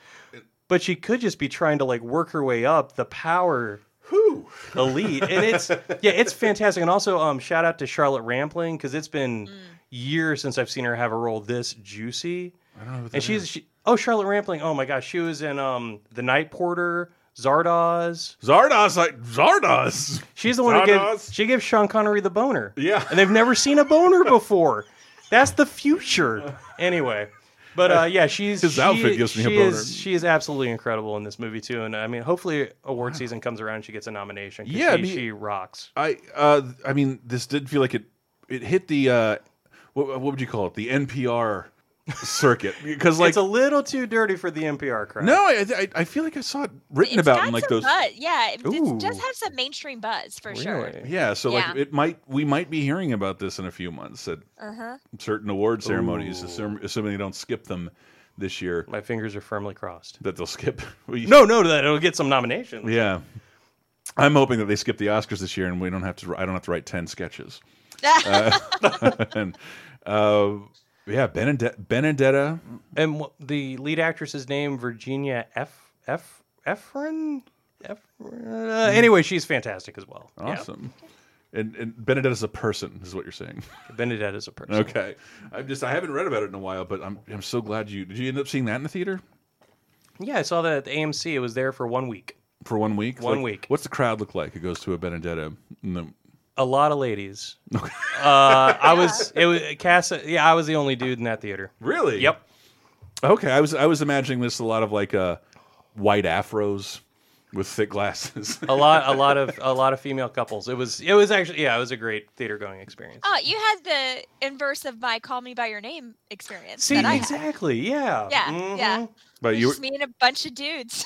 But she could just be trying to like work her way up the power Whew. elite, and it's yeah, it's fantastic. And also, um, shout out to Charlotte Rampling because it's been years since I've seen her have a role this juicy. I don't know. What that And she's she, oh Charlotte Rampling. Oh my gosh, she was in um the Night Porter, Zardoz. Zardoz, like Zardoz. She's the one who Zardoz. gives she gives Sean Connery the boner. Yeah. and they've never seen a boner before. That's the future. Anyway, but uh, yeah, she's His she- outfit gives me a she boner. Is, she is absolutely incredible in this movie too, and I mean, hopefully, award season comes around, and she gets a nomination. 'cause Yeah, I she, mean- she rocks. I uh I mean this did feel like it it hit the uh what, what would you call it the NPR circuit because like it's a little too dirty for the NPR crowd. no I, I I feel like I saw it written It's about in like some those buzz. Yeah, it, does have some mainstream buzz for sure. Yeah so like it might we might be hearing about this in a few months at Uh huh. certain award ceremonies Ooh. assuming, assuming they don't skip them this year My fingers are firmly crossed. that they'll skip We- No, no, that it'll get some nominations. yeah I'm hoping that they skip the Oscars this year and we don't have to I don't have to write 10 sketches and uh yeah Benedetta Benedetta And the lead actress's name, Virginia F. F. Efren? F. Uh, anyway, she's fantastic as well. Yeah. Awesome. And, and Benedetta's a person, is what you're saying. Benedetta is a person. Okay. I'm just I haven't read about it in a while, but I'm I'm so glad you did you end up seeing that in the theater Yeah, I saw that at the AMC. It was there for one week. for one week? One Like, week. What's the crowd look like? It goes to a Benedetta. No. A lot of ladies. uh, I was. It was Cass. Yeah, I was the only dude in that theater. Really? Yep. Okay. I was I was imagining this a lot of like uh white afros with thick glasses. A lot. A lot of. A lot of female couples. It was. It was actually. Yeah, it was a great theater going experience. Oh, you had the inverse of my "Call Me by Your Name" experience. See, that I had. exactly. Yeah. Yeah, Mhm. yeah. but you Just me and a bunch of dudes,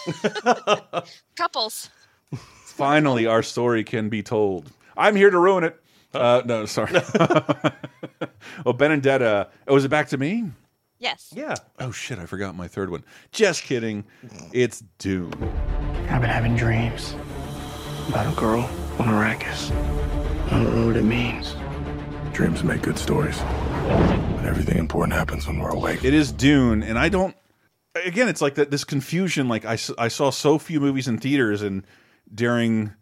couples. finally our story can be told. I'm here to ruin it. Uh, no, sorry. well, Benedetta. Oh, was it back to me? Yes. Yeah. Oh shit! I forgot my third one. Just kidding. It's Dune. I've been having dreams about a girl on Arrakis. I don't know what it means. Dreams make good stories. But everything important happens when we're awake. It is Dune, and I don't. Again, it's like that. This confusion. Like I, I saw so few movies in theaters, and during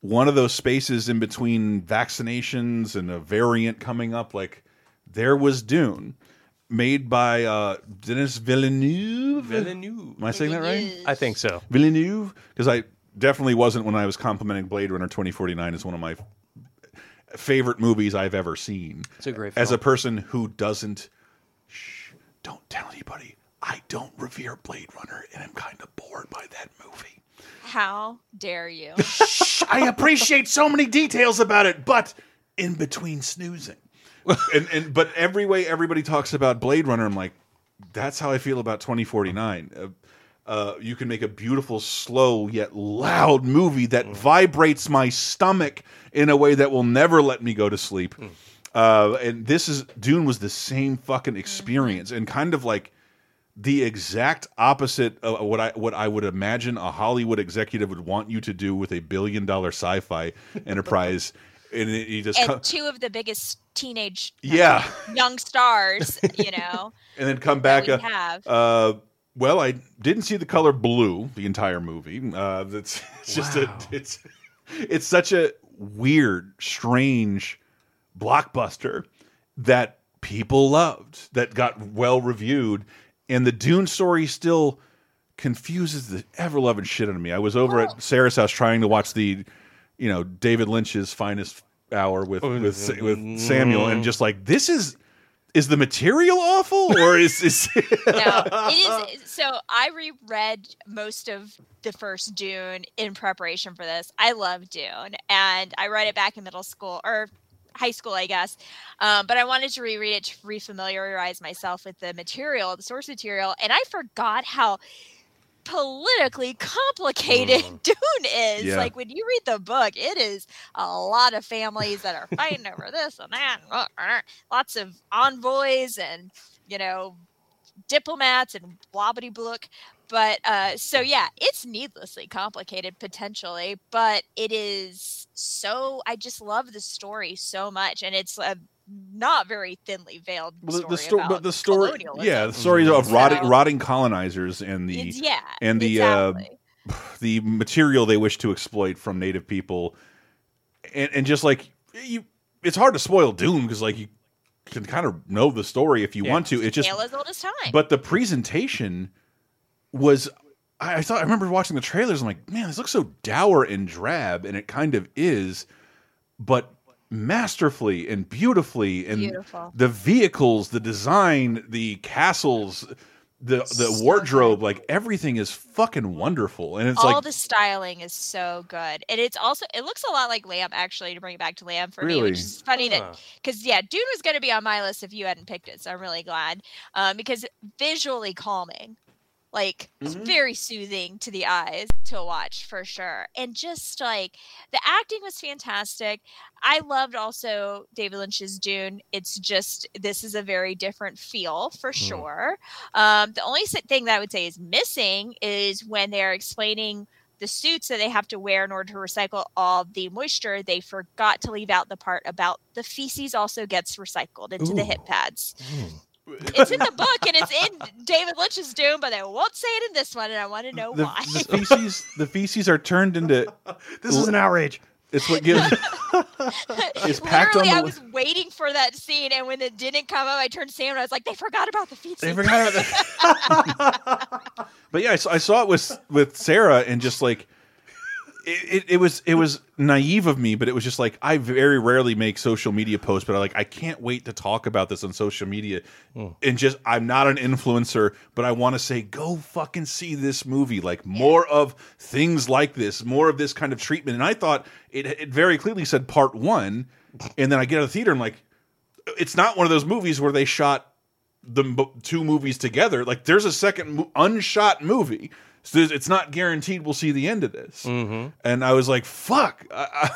one of those spaces in between vaccinations and a variant coming up, like there was Dune, made by uh, Denis Villeneuve. Villeneuve. Am I saying that right? I think so. Villeneuve, because I definitely wasn't when I was complimenting Blade Runner 2049 as one of my favorite movies I've ever seen. It's a great As a person who doesn't, shh, don't tell anybody. I don't revere Blade Runner, and I'm kind of bored by that movie. How dare you? I appreciate so many details about it, but in between snoozing, and and but every way everybody talks about Blade Runner, I'm like, that's how I feel about 2049. Uh, uh, you can make a beautiful, slow yet loud movie that vibrates my stomach in a way that will never let me go to sleep. Uh, and this is Dune was the same fucking experience, and kind of like the exact opposite of what I what I would imagine a Hollywood executive would want you to do with a billion dollar sci-fi enterprise. And it, you just and co- two of the biggest teenage yeah, young stars, you know. and then come back. we Uh, have. uh, well, I didn't see the color blue the entire movie. Uh, that's it's just a it's it's such a weird, strange blockbuster that people loved, that got well reviewed, and the Dune story still confuses the ever loving shit out of me. I was over at Sarah's house trying to watch the, you know, David Lynch's finest hour with oh, with Sa- with Samuel, and just like this is. Is the material awful, or is is no, it is. So I reread most of the first Dune in preparation for this. I love Dune, and I read it back in middle school or high school, I guess. Um, but I wanted to reread it to refamiliarize myself with the material, the source material, and I forgot how politically complicated Dune is. Yeah. Like when you read the book, it is a lot of families that are fighting over this and that, and uh, lots of envoys and you know diplomats and blobbity blook. But uh, so yeah, it's needlessly complicated potentially, but it is so. I just love the story so much, and it's a not very thinly veiled Well, story the, the story, about but the story, yeah, the stories of rotting, So- rotting colonizers and the yeah, and the exactly. uh, the material they wish to exploit from native people, and and just like you, it's hard to spoil Dune because like you can kind of know the story if you want to. It just as old as time. but the presentation was I, I thought I remember watching the trailers. I'm like, man, this looks so dour and drab, and it kind of is, but masterfully and beautifully, and Beautiful. the vehicles, the design, the castles, the the wardrobe, like everything is fucking wonderful, and it's all like the styling is so good, and it's also it looks a lot like Lamb actually. To bring it back to Lamb for me, Really? which is funny Huh. that because yeah, Dune was going to be on my list if you hadn't picked it, so I'm really glad um, because visually calming, like it's Mm-hmm. very soothing to the eyes to watch for sure, and just like the acting was fantastic. I loved also David Lynch's Dune. It's just this is a very different feel for sure. Um, the only thing that I would say is missing is when they're explaining the suits that they have to wear in order to recycle all the moisture. They forgot to leave out the part about the feces also gets recycled into the hip pads. It's in the book and it's in David Lynch's Dune, but they won't say it in this one, and I want to know the, why. the feces. The feces are turned into. This is an outrage. It's what gives. it's packed on Literally, I the. was waiting for that scene, and when it didn't come up, I turned to Sam and I was like, "They forgot about the feces." They forgot about the. but yeah, I saw, I saw it with with Sarah, and just like it, it, it was it was naive of me, but it was just like I very rarely make social media posts, but I like I can't wait to talk about this on social media, hmm. and just I'm not an influencer, but I want to say go fucking see this movie, like more of things like this, more of this kind of treatment, and I thought it it very clearly said part one, and then I get out of the theater and like it's not one of those movies where they shot the two movies together. Like there's a second unshot movie. So it's not guaranteed we'll see the end of this. And I was like, fuck. I, I,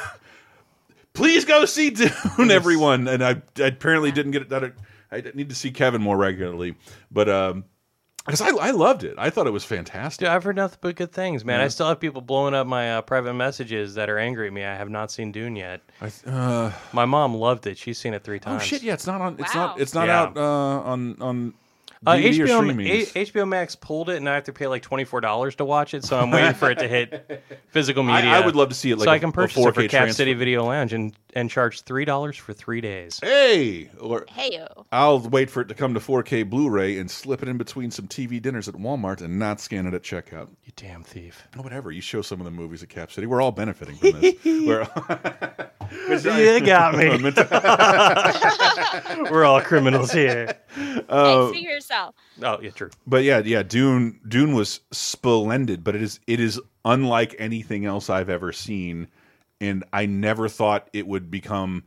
please go see Dune, everyone. And I, I apparently didn't get it done. I need to see Kevin more regularly. But um, because I, I loved it. I thought it was fantastic. Dude, I've heard nothing but good things, man. Yeah. I still have people blowing up my uh, private messages that are angry at me. I have not seen Dune yet. I, uh, My mom loved it. She's seen it three times. Oh shit! Yeah, it's not on. It's Wow. not. It's not Yeah. out uh, on on Uh, DVD or HBO, streaming. HBO Max pulled it, and I have to pay like twenty four dollars to watch it. So I'm waiting for it to hit physical media. I would love to see it like so a- I can a purchase it 4K for Cap transfer. City Video Lounge and and charge three dollars for three days. Hey, or Heyo. I'll wait for it to come to 4K Blu-ray and slip it in between some TV dinners at Walmart and not scan it at checkout. You damn thief! Oh, whatever. You show some of the movies at Cap City. We're all benefiting from this. We're, You got me. We're all criminals here. Uh, hey, see yourself. Oh yeah, true. but yeah, yeah. Dune, Dune was splendid, but it is it is unlike anything else I've ever seen, and I never thought it would become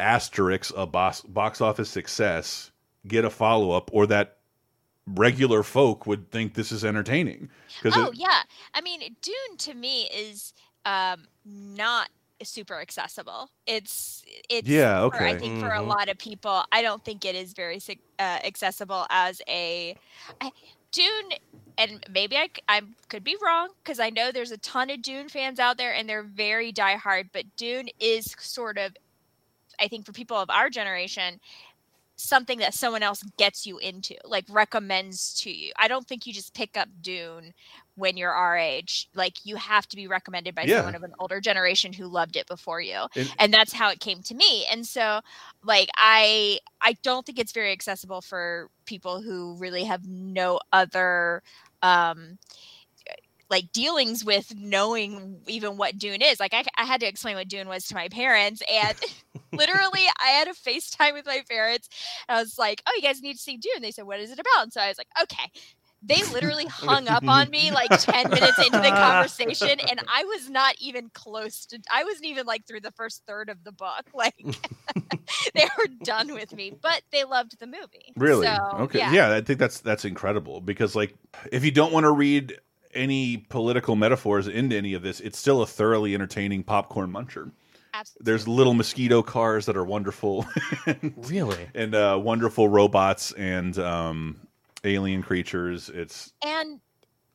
Asterix a box box office success, get a follow up, or that regular folk would think this is entertaining. Because Oh yeah, I mean, Dune to me is um, not super accessible. It's it's Yeah, for- I okay. think for a Mhm. lot of people, I don't think it is very uh, accessible as a I, Dune. And maybe I, I could be wrong because I know there's a ton of Dune fans out there and they're very diehard. But Dune is sort of, I think, for people of our generation, something that someone else gets you into, like recommends to you. I don't think you just pick up Dune when you're our age. Like you have to be recommended by Yeah. someone of an older generation who loved it before you. And- And, that's how it came to me. And so like I I don't think it's very accessible for people who really have no other um like dealings with knowing even what Dune is. Like I, I had to explain what Dune was to my parents, and literally I had a FaceTime with my parents. And I was like, "Oh, you guys need to see Dune." They said, "What is it about?" And so I was like, "Okay." They literally hung up on me like 10 minutes into the conversation, and I was not even close to, I wasn't even like through the first third of the book. Like, they were done with me, but they loved the movie. Really? So, okay. Yeah. Yeah. I think that's that's incredible because like if you don't want to read any political metaphors into any of this, it's still a thoroughly entertaining popcorn muncher. Absolutely. There's little mosquito cars that are wonderful. really? And uh, wonderful robots and um, alien creatures. It's And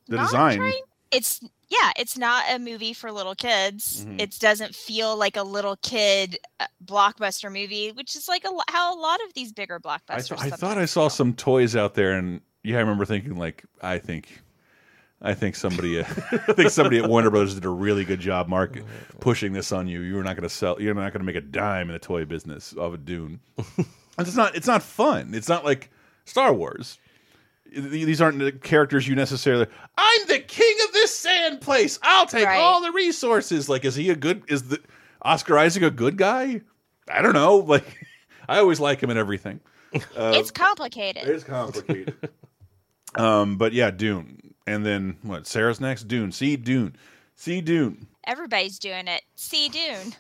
the design. trying- it's yeah, it's not a movie for little kids. Mhm. It doesn't feel like a little kid uh, blockbuster movie, which is like a, how a lot of these bigger I, blockbusters. th I thought I saw some toys out there, and yeah, I remember thinking like, I think, I think somebody, I think somebody at Warner Brothers did a really good job, Mark, pushing this on you. You're not going to sell. You're not going to make a dime in the toy business of a Dune. It's not. It's not fun. It's not like Star Wars. These aren't the characters you necessarily. I'm the king of this sand place. I'll take Right. all the resources. Like, is he a good? Is the Oscar Isaac a good guy? I don't know. Like, I always like him in everything. Uh, it's complicated. it's complicated. um, but yeah, Dune, and then what? Sarah's next. Dune. See Dune. See Dune. Everybody's doing it. See Dune.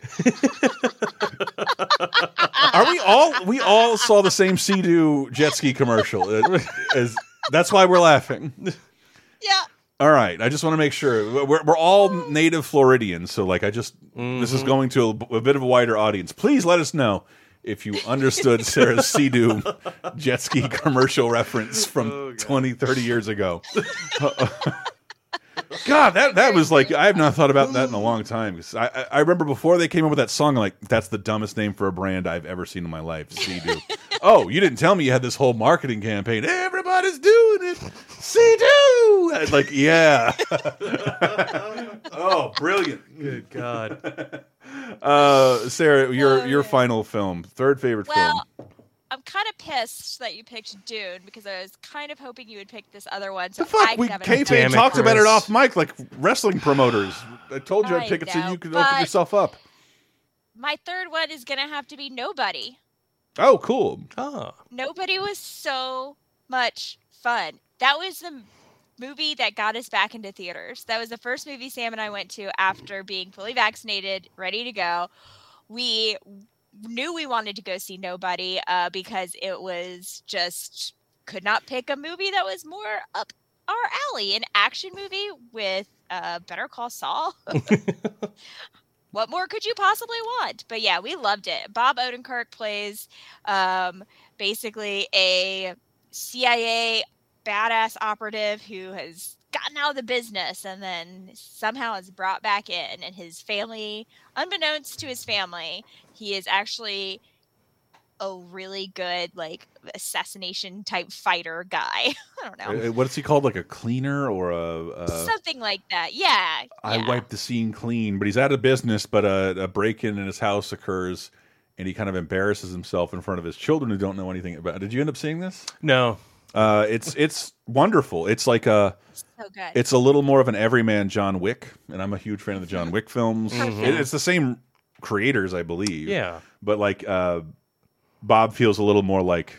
Are we all? We all saw the same Sea-Doo jet ski commercial. Uh, as- that's why we're laughing. Yeah. All right. I just want to make sure we're we're all mm. native Floridians. So like, I just this is mm-hmm. going to a, a bit of a wider audience. Please let us know if you understood Sarah's Sea-Doo jet ski commercial reference from 20, 30 years ago. God, that that was like I have not thought about that in a long time. 'Cause I, I I remember before they came up with that song, I'm like that's the dumbest name for a brand I've ever seen in my life. Sea-Doo. oh, you didn't tell me you had this whole marketing campaign. Everybody's doing it. Sea-Doo. Like yeah. oh, brilliant. Good God. Uh, Sarah, your your final film, third favorite film. Well, I'm kind of pissed that you picked Dune because I was kind of hoping you would pick this other one. So The fuck? I could we have an kayfabe Damn it, talked about it off mic like wrestling promoters. I told you I'd I pick it so you could open yourself up. My third one is gonna have to be Nobody. Oh, cool. Oh. Nobody was so much fun. That was the movie that got us back into theaters. That was the first movie Sam and I went to after being fully vaccinated, ready to go. We knew we wanted to go see Nobody uh, because it was just could not pick a movie that was more up our alley. An action movie with uh, Better Call Saul. what more could you possibly want? But yeah, we loved it. Bob Odenkirk plays um, basically a CIA badass operative who has gotten out of the business and then somehow is brought back in. And his family, unbeknownst to his family, he is actually a really good like assassination type fighter guy. I don't know. Uh, What's he called? Like a cleaner or a? a Something like that. Yeah. I yeah. wiped the scene clean, but he's out of business. But a, a break-in in his house occurs, and he kind of embarrasses himself in front of his children who don't know anything about. it. Did you end up seeing this? No. Uh, it's it's wonderful. It's like a. So good. It's a little more of an everyman John Wick, and I'm a huge fan of the John Wick films. Mhm. It- it's the same creators, I believe. Yeah. but like uh, Bob feels a little more like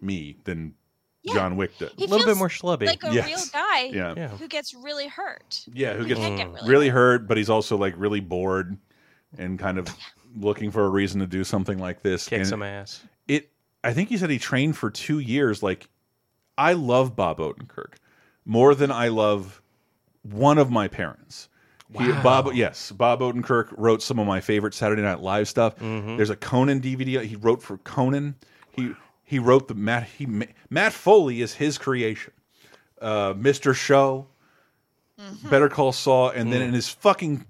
me than Yeah. John Wick did. He A little bit more schlubby. like a Yes. real guy Yeah. Yeah. who gets really hurt. Yeah, who Who gets can get Mm. really, really hurt. hurt, but he's also like really bored and kind of looking for a reason to do something like this. Kick and some ass. it I think he said he trained for two years. Like I love Bob Odenkirk more than I love one of my parents. He- Bob, yes, Bob Odenkirk wrote some of my favorite Saturday Night Live stuff. Mhm. There's a Conan DVD. He wrote for Conan. He he wrote the Matt. He Matt Foley is his creation. Uh, Mr. Show, Better Call Saul, and then in his fucking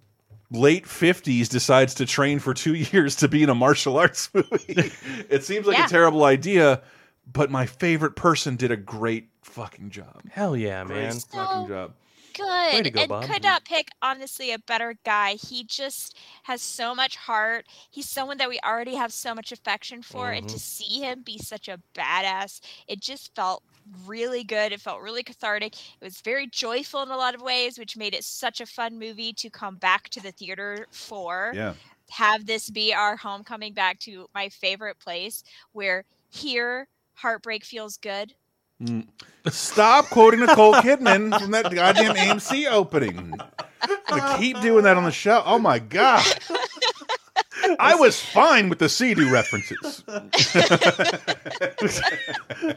late 50s decides to train for two years to be in a martial arts movie. it seems like Yeah. a terrible idea, but my favorite person did a great fucking job. Hell yeah, Great man. fucking So- job. Good go, and Bob. could not pick honestly a better guy. He just has so much heart. He's someone that we already have so much affection for, and Mm-hmm. to see him be such a badass, it just felt really good. It felt really cathartic. It was very joyful in a lot of ways, which made it such a fun movie to come back to the theater for. Yeah. Have this be our homecoming back to my favorite place where here heartbreak feels good. Stop quoting Nicole Kidman from that goddamn AMC opening. To keep doing that on the show. Oh my god. I was fine with the Sea-Doo references.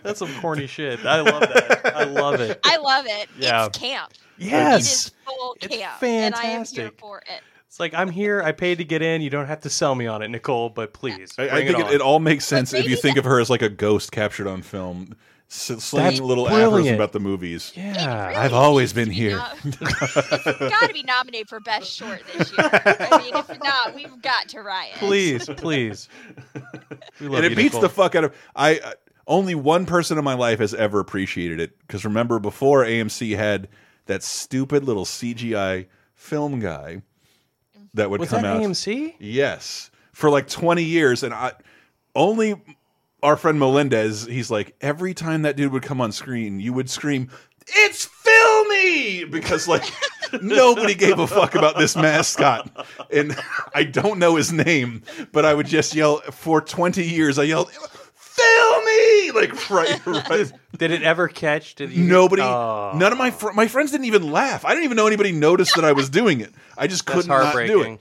That's some corny shit. I love that. I love it. I love it. Yeah. It's camp. Yes. is full It's camp. And I am here fantastic. for it. It's like I'm here. I paid to get in. You don't have to sell me on it, Nicole. But please, I, I think it, it, on. it all makes sense if you maybe think of her as like a ghost captured on film, s- slinging That's little affirmations brilliant. about the movies. Yeah. Really I've always been to be here. it's got to be nominated for best short this year. I mean, if not, we've got to riot. Please, please. We love and it you, beats Nicole. the fuck out of I. Uh, only one person in my life has ever appreciated it because remember before AMC had that stupid little CGI film guy that would Was come that out. AMC? Yes, for like twenty years, and I only our friend Melendez. He's like every time that dude would come on screen, you would scream, "It's filmy!" because like nobody gave a fuck about this mascot, and I don't know his name, but I would just yell for twenty years. I yelled. Filmy, like right, right. Did it ever catch? Did you? Nobody, Oh. none of my fr my friends didn't even laugh. I didn't even know anybody noticed that I was doing it. I just That's could not do it.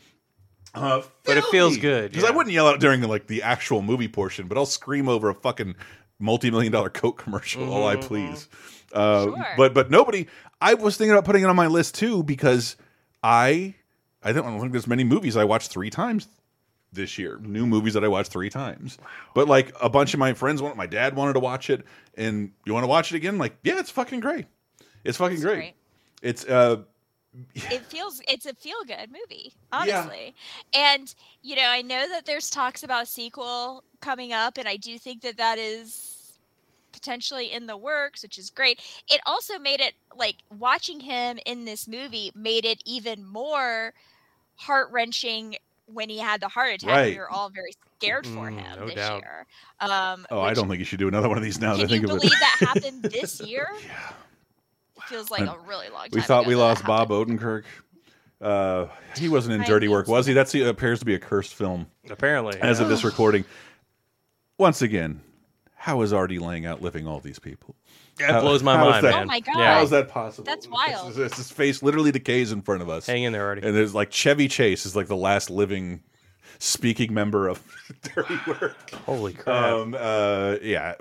Uh, But it feels good, because I wouldn't yell out during like the actual movie portion, but I'll scream over a fucking multi-million dollar Coke commercial all Mm-hmm, I please. Uh, Sure. But but nobody. I was thinking about putting it on my list too because I I don't think there's many movies I watched three times this year. New movies that I watched three times. But like a bunch of my friends want, my dad wanted to watch it, and you want to watch it again? Like yeah, it's fucking great. It's fucking great. great. It's uh it feels it's a feel good movie honestly. And you know i know that there's talks about a sequel coming up and i do think that that is potentially in the works which is great. It also made it like watching him in this movie made it even more heart-wrenching when he had the heart attack Right. we were all very scared for Mm, him no this doubt. year. Um oh, I don't think you should do another one of these now that I can you think of believe it. that happened this year? It feels like And a really long time we thought ago we that that lost Bob. Odenkirk. Uh, he wasn't in I Dirty think Work, was he? That appears to be a cursed film Apparently, as of this recording. Once again, how is Artie Lange out living all these people? That How- blows my how is mind, that- man. Oh my God. Yeah. How is that possible? That's It's- wild. it's- His face literally decays in front of us. Hang in there, Artie. And there's like Chevy Chase is like the last living speaking member of Dirty Work. Holy crap! Um, uh, yeah,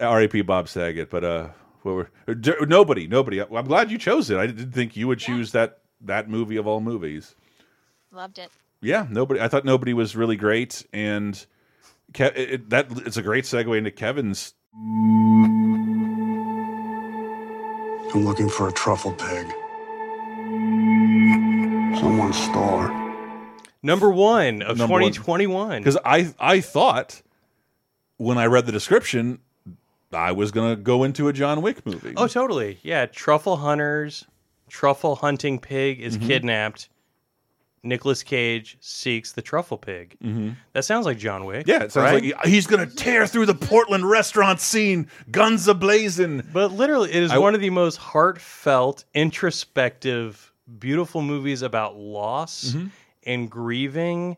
R.A.P. Bob Saget. But uh, what were, uh, d- nobody, nobody. I'm glad you chose it. I didn't think you would choose that that movie of all movies. loved it Yeah, nobody. I thought nobody was really great, and Ke it, it- that it's a great segue into Kevin's. I'm looking for a truffle pig. Someone stole her. Number one of Number 2021. Because I I thought when I read the description, I was gonna go into a John Wick movie. Oh, totally. Yeah, truffle hunters, truffle hunting pig is Mm-hmm. kidnapped. Nicolas Cage seeks the truffle pig. Mm-hmm. That sounds like John Wick. yeah, it sounds right? like he's gonna tear through the Portland restaurant scene, guns ablazing. But literally, it is I- one of the most heartfelt, introspective, beautiful movies about loss Mm-hmm. and grieving,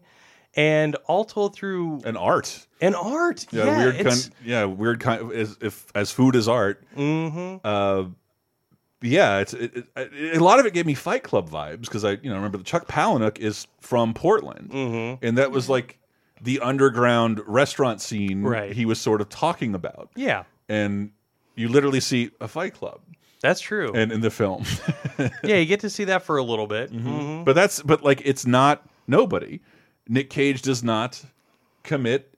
and all told through an art. an art. Yeah, Yeah, weird kind. Yeah, weird kind. As if as food is art. Mm -hmm. Uh, yeah, it's it, it, a lot of it gave me Fight Club vibes because I you know remember the Chuck Palahniuk is from Portland, Mhm. and that was like the underground restaurant scene Right. he was sort of talking about, Yeah, and you literally see a Fight Club that's true. in, in the film. yeah, you get to see that for a little bit. Mm-hmm. Mhm. But that's but like it's not nobody. Nick Cage does not commit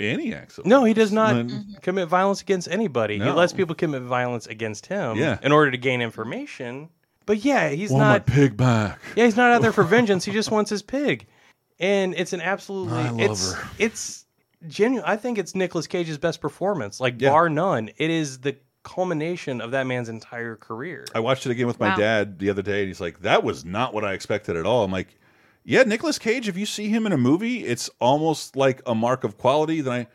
any acts. of No, he does not violence. Mm-hmm. commit violence against anybody. He lets people commit violence against him Yeah. in order to gain information. But yeah, he's Want not my pig back. Yeah, he's not out there for vengeance. He just wants his pig. And it's an absolutely I love it's her. it's genuine. I think it's Nicolas Cage's best performance, like Yeah. bar none. It is the culmination of that man's entire career. I watched it again with my Wow. dad the other day, and he's like, "That was not what I expected at all." I'm like, "Yeah, Nicolas Cage. If you see him in a movie, it's almost like a mark of quality." Then I,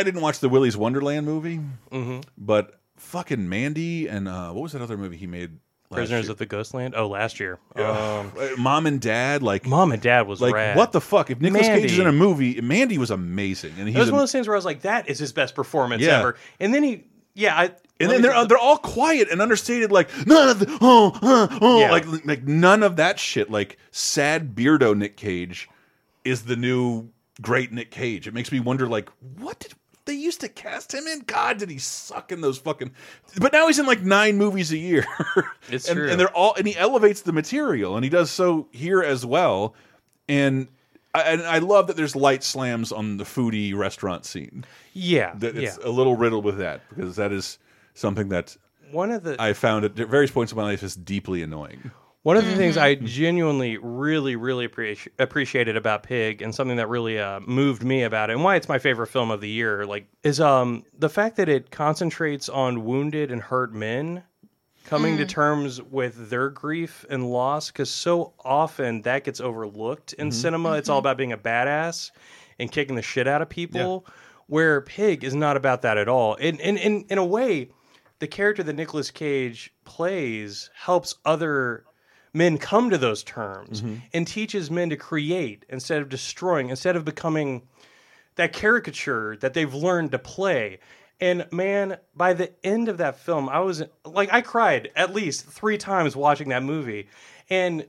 I didn't watch the Willy's Wonderland movie, Mhm. but fucking Mandy and uh, what was that other movie he made? Prisoners year? of the Ghostland. Oh, last year. Um, Uh, Mom and Dad, like Mom and Dad was like rad. what the fuck? If Nicolas Cage is in a movie, Mandy was amazing, and he was one of those things where I was like, "That is his best performance Yeah. ever." And then he, yeah, I, and then they're they're all quiet and understated, like none of the oh uh, oh Yeah. like like none of that shit. Like sad beardo Nick Cage is the new great Nick Cage. It makes me wonder, like what did they used to cast him in? God, did he suck in those fucking? But now he's in like nine movies a year. It's and, true. and they're all and he elevates the material, and he does so here as well. And I, and I love that there's light slams on the foodie restaurant scene. Yeah, that it's yeah. a little riddled with that because that is something that one of the I found at various points in my life is deeply annoying. One of the things I genuinely, really, really appreci- appreciated about Pig, and something that really uh, moved me about it, and why it's my favorite film of the year, like, is um the fact that it concentrates on wounded and hurt men coming to Mm. terms with their grief and loss, because so often that gets overlooked in Mhm. cinema. It's all about being a badass and kicking the shit out of people. Where Pig is not about that at all. And in in in a way, the character that Nicolas Cage plays helps other men come to those terms Mm-hmm. and teaches men to create instead of destroying, instead of becoming that caricature that they've learned to play. And man, by the end of that film, I was like, I cried at least three times watching that movie. And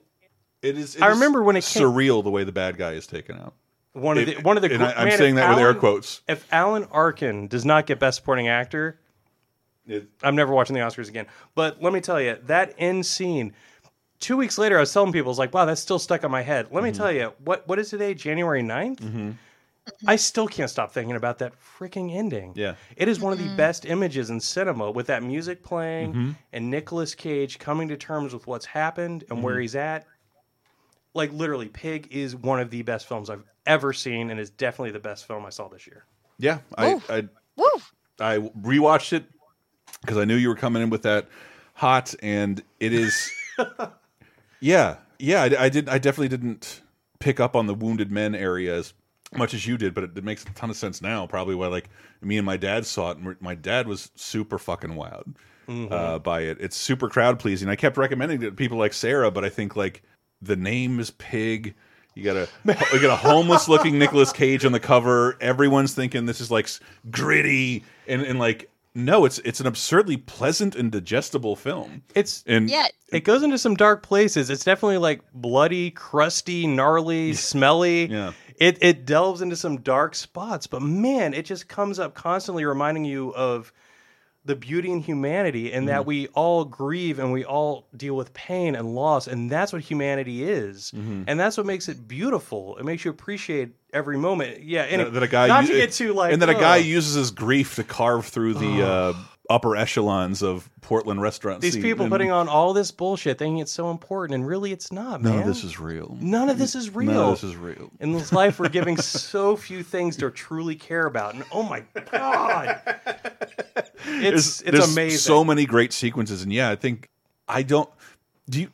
it is. I remember when it came. surreal the way the bad guy is taken out. One of It- the one of the. and I, am saying that with air quotes. If Alan Arkin does not get Best Supporting Actor, I'm never watching the Oscars again. But let me tell you, that end scene. Two weeks later, I was telling people, "I was like, wow, that's still stuck on my head." Let me Mm-hmm. tell you, what what is today? January 9th? I still can't stop thinking about that freaking ending. Yeah. It is one of the best images in cinema with that music playing Mhm. and Nicolas Cage coming to terms with what's happened and where Mhm. he's at. Like literally, Pig is one of the best films I've ever seen, and is definitely the best film I saw this year. Yeah, I I, I rewatched it because I knew you were coming in with that hot, and it is. yeah, yeah, I, I did. I definitely didn't pick up on the wounded men area as much as you did, but it, it makes a ton of sense now. Probably why like me and my dad saw it, and my dad was super fucking wowed Mhm. uh, by it. It's super crowd pleasing. I kept recommending it to people like Sarah, but I think like the name is Pig. You got a you got a homeless looking Nicolas Cage on the cover. Everyone's thinking this is like gritty and and like no, it's it's an absurdly pleasant and digestible film. It's and it goes into some dark places. It's definitely like bloody, crusty, gnarly, smelly. Yeah. It it delves into some dark spots, but man, it just comes up constantly reminding you of the beauty and humanity and that Mhm. we all grieve and we all deal with pain and loss and that's what humanity is. Mhm. And that's what makes it beautiful. It makes you appreciate every moment. Yeah, and that, a guy not to get too like and that a guy uses his grief to carve through the uh, upper echelons of Portland restaurants. these people And putting on all this bullshit thinking it's so important and really it's not, none man. of this is real. None of this is real. None of this is real. In this life, we're giving so few things to truly care about, and oh my god, it's There's- it's there's amazing. So many great sequences, and yeah, I think I don't. Do you?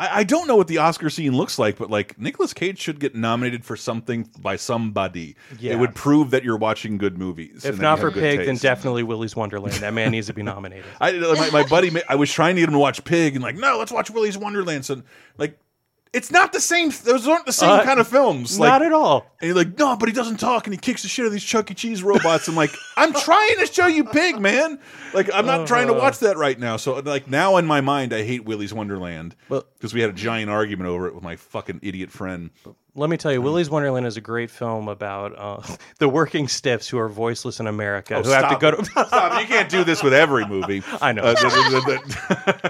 I, I don't know what the Oscar scene looks like, but like Nicolas Cage should get nominated for something by somebody. Yeah. It would prove that you're watching good movies. if not for Pig, then definitely Willy's Wonderland. That man needs to be nominated. I my, my buddy. I was trying to get him to watch Pig, and like, no, let's watch Willy's Wonderland. So like, it's not the same. Those aren't the same Uh, kind of films. not at all. And you're like, no, but he doesn't talk, and he kicks the shit out of these Chuck E. Cheese robots. I'm like, I'm trying to show you Pig, man. Like, I'm not trying to Uh. watch that right now. So like now in my mind, I hate Willy's Wonderland because we had a giant argument over it with my fucking idiot friend. Let me tell you, Willy's Wonderland is a great film about uh, the working stiffs who are voiceless in America, Oh, who have to go to. Stop. You can't do this with every movie. I know. Uh, th-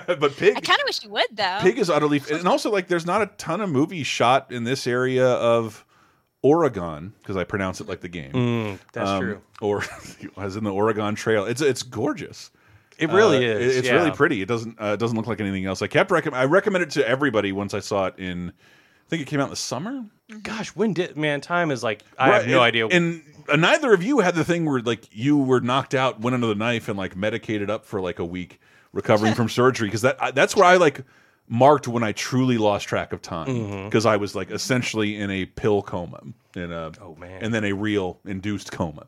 but Pig I kind of wish you would though. Pig is utterly, and also like there's not a ton of movies shot in this area of Oregon because I pronounce it like the game. Mm, that's true. Or as in the Oregon Trail, it's it's gorgeous. It really Uh, is, it- It's yeah. really pretty. It doesn't uh, doesn't look like anything else. I kept recommend I recommend it to everybody once I saw it in think it came out in the summer. Gosh, when did man? Time is like I have no and- idea. And uh, neither of you had the thing where like you were knocked out, went under the knife, and like medicated up for like a week, recovering from surgery. Because that I, that's where I like marked when I truly lost track of time because I was like essentially in a pill coma, in a Oh, man. and then a real induced coma.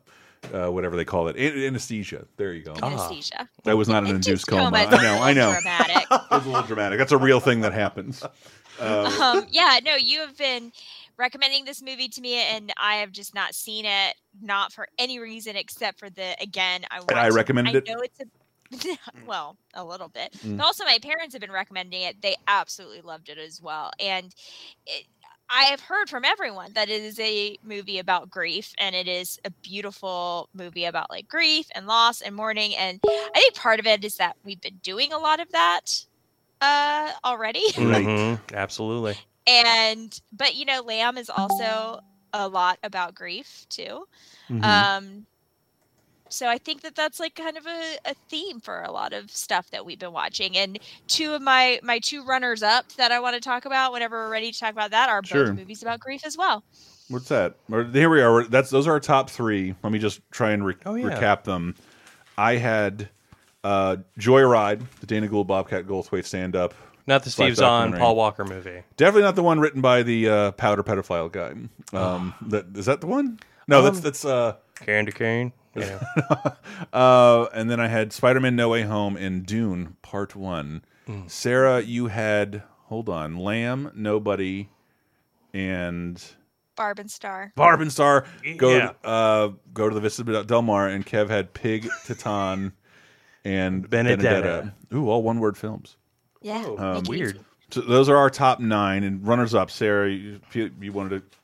Uh, whatever they call it, An- anesthesia. There you go. Anesthesia. That was not an Induced induced coma. coma is I a know. I know. little dramatic. It was a little dramatic. That's a real thing that happens. Uh, um, yeah, no, you have been recommending this movie to me, and I have just not seen it, not for any reason except for the again. I want I to- recommended I it? know it's a well, a little bit. Mm. But also, my parents have been recommending it. They absolutely loved it as well, and it, I have heard from everyone that it is a movie about grief, and it is a beautiful movie about like grief and loss and mourning. And I think part of it is that we've been doing a lot of that uh, already. Mhm, absolutely. and but you know lamb is also a lot about grief too Mhm. um so i think that that's like kind of a, a theme for a lot of stuff that we've been watching and two of my my two runners up that i want to talk about whenever we're ready to talk about that are Sure. both movies about grief as well What's that? Here we are. That's those are our top three. Let me just try and re Oh, yeah. recap them. I had uh, Joyride, the Dana Gould Bobcat Goldthwait stand up. Not the Steve Zahn Paul Walker movie. Definitely not the one written by the uh, Powder Pedophile guy. Um, that is that the one? No, that's Um, that's uh, Candy Cane. Yeah. uh, and then I had Spider Man No Way Home and Dune Part One. Mm. Sarah, you had hold on, Lamb, Nobody, and barb and star Barb and Star. Go Yeah. uh, go to the Vista Del Mar, and Kev had Pig, Titane, and Benedetta. Benedetta. Ooh, all one word films. yeah Um, weird. So those are our top nine and runners up. Sarah, you, you, you wanted to.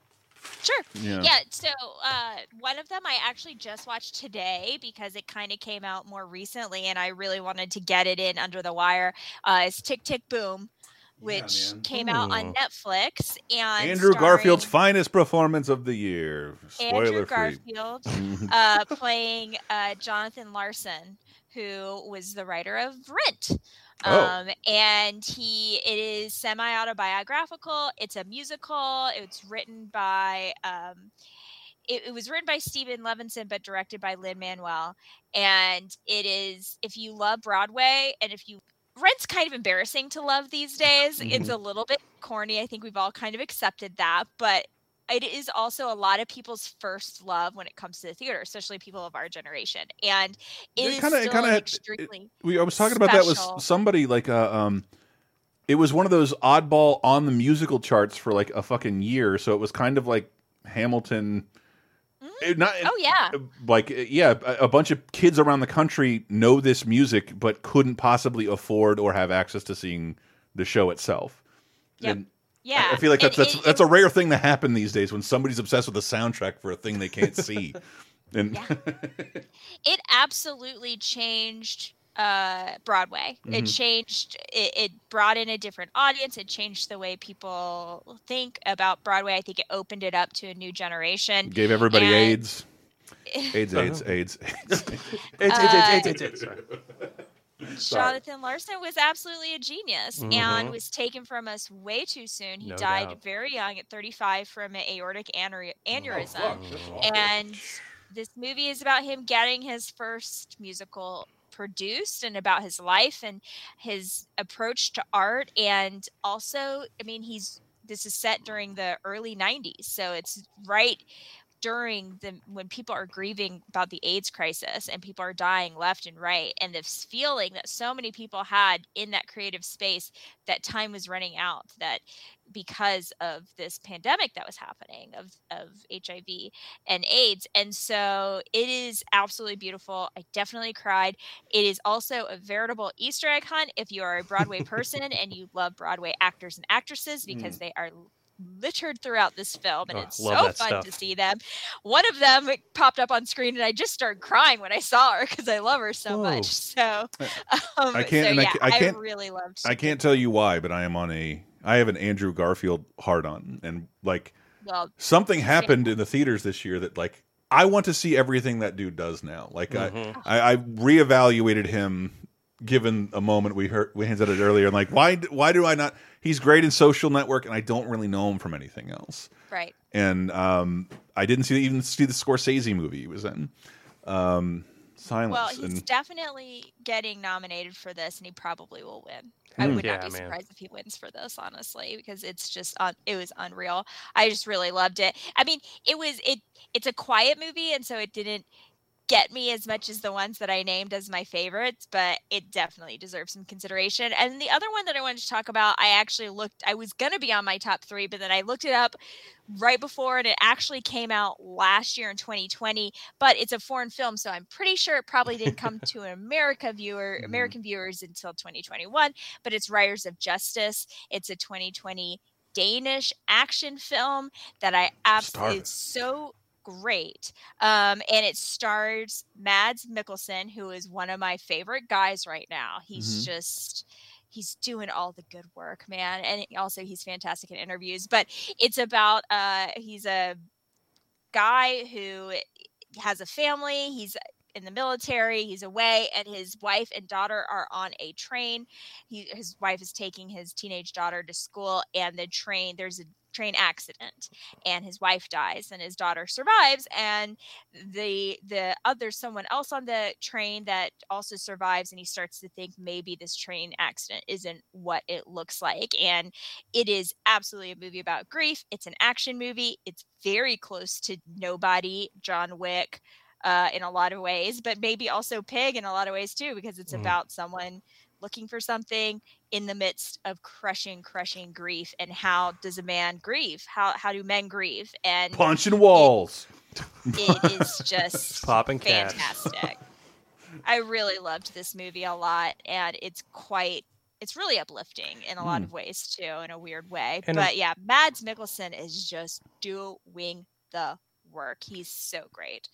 Sure. Yeah. Yeah. So uh, one of them I actually just watched today because it kind of came out more recently, and I really wanted to get it in under the wire. Uh, is Tick Tick Boom, which man. came out on Netflix and Andrew Garfield's finest performance of the year. Spoiler Andrew. Garfield uh, playing uh, Jonathan Larson, who was the writer of Rent. Oh. Um, and he it is semi autobiographical. It's a musical. It's written by um, it, it was written by Steven Levenson, but directed by Lin Manuel. And it is if you love Broadway and if you Rent's kind of embarrassing to love these days. It's a little bit corny. I think we've all kind of accepted that, but it is also a lot of people's first love when it comes to the theater, especially people of our generation. And it It is kinda- it still kinda an had- extremely we I was talking about that special. with somebody like uh, um it was one of those oddball on the musical charts for like a fucking year so it was kind of like Hamilton it not Oh yeah. like uh, yeah a, a bunch of kids around the country know this music but couldn't possibly afford or have access to seeing the show itself Yep. And Yeah. I feel like And that's that's it- that's a rare thing to happen these days when somebody's obsessed with the soundtrack for a thing they can't see and it absolutely changed uh broadway it Mhm. changed it, it brought in a different audience it changed the way people think about broadway i think it opened it up to a new generation gave everybody And- AIDS AIDS AIDS AIDS AIDS It's, Uh, it's, it's, it's, it's, sorry. Sorry. Jonathan Larson was absolutely a genius and Mhm. was taken from us way too soon. He No died doubt. very young at 35 from an aortic aneur- Oh, aneurysm. and this movie is about him getting his first musical produced and about his life and his approach to art and also i mean he's this is set during the early 90s so it's right during the when people are grieving about the AIDS crisis and people are dying left and right and this feeling that so many people had in that creative space that time was running out that because of this pandemic that was happening of of HIV and AIDS. And so it is absolutely beautiful. I definitely cried. It is also a veritable Easter egg hunt if you are a Broadway person and you love Broadway actors and actresses because mm. they are littered throughout this film and Oh, it's so fun stuff. to see them one of them popped up on screen and I just started crying when I saw her because I love her so Whoa. much. So, um, I can't- So and I yeah, I can't- really loved. I can't tell you why, but I am on a. I have an Andrew Garfield hard on, and like Well, something happened in the theaters this year that like I want to see everything that dude does now. Like Mhm. I, I, I reevaluated him given a moment we heard we hinted at it earlier. And like, why why do I not? He's great in Social Network, and I don't really know him from anything else. Right. And um, I didn't see even see the Scorsese movie he was in. Um, Silence. Well, he's and definitely getting nominated for this, and he probably will win. I Hmm. would Yeah, not be man. surprised if he wins for this, honestly, because it's just un- it was unreal. I just really loved it. I mean, it was it it's a quiet movie, and so it didn't get me as much as the ones that I named as my favorites, but it definitely deserves some consideration. And the other one that I wanted to talk about, I actually looked, I was going to be on my top three, but then I looked it up right before and it actually came out last year in 2020, but it's a foreign film. So I'm pretty sure it probably didn't come to an America viewer, mm-hmm. American viewers until 2021, but it's Riders of Justice. It's a 2020 Danish action film that I absolutely, so great. Um, and it stars Mads Mikkelsen, who is one of my favorite guys right now. He's Mhm. just he's doing all the good work, man. And also he's fantastic in interviews. But it's about uh he's a guy who has a family. He's in the military. He's away, and his wife and daughter are on a train. He, his wife is taking his teenage daughter to school, and the train there's a train accident, and his wife dies, and his daughter survives, and the the other someone else on the train that also survives, and he starts to think maybe this train accident isn't what it looks like, and it is absolutely a movie about grief. It's an action movie. It's very close to Nobody, John Wick, uh, in a lot of ways, but maybe also Pig in a lot of ways too, because it's Mm. about someone looking for something in the midst of crushing, crushing grief, and how does a man grieve? How how do men grieve? And punching walls. it is just Popping fantastic. I really loved this movie a lot, and it's quite. It's really uplifting in a lot Hmm. of ways too, in a weird way. And, but yeah, Mads Mikkelsen is just doing the work. He's so great.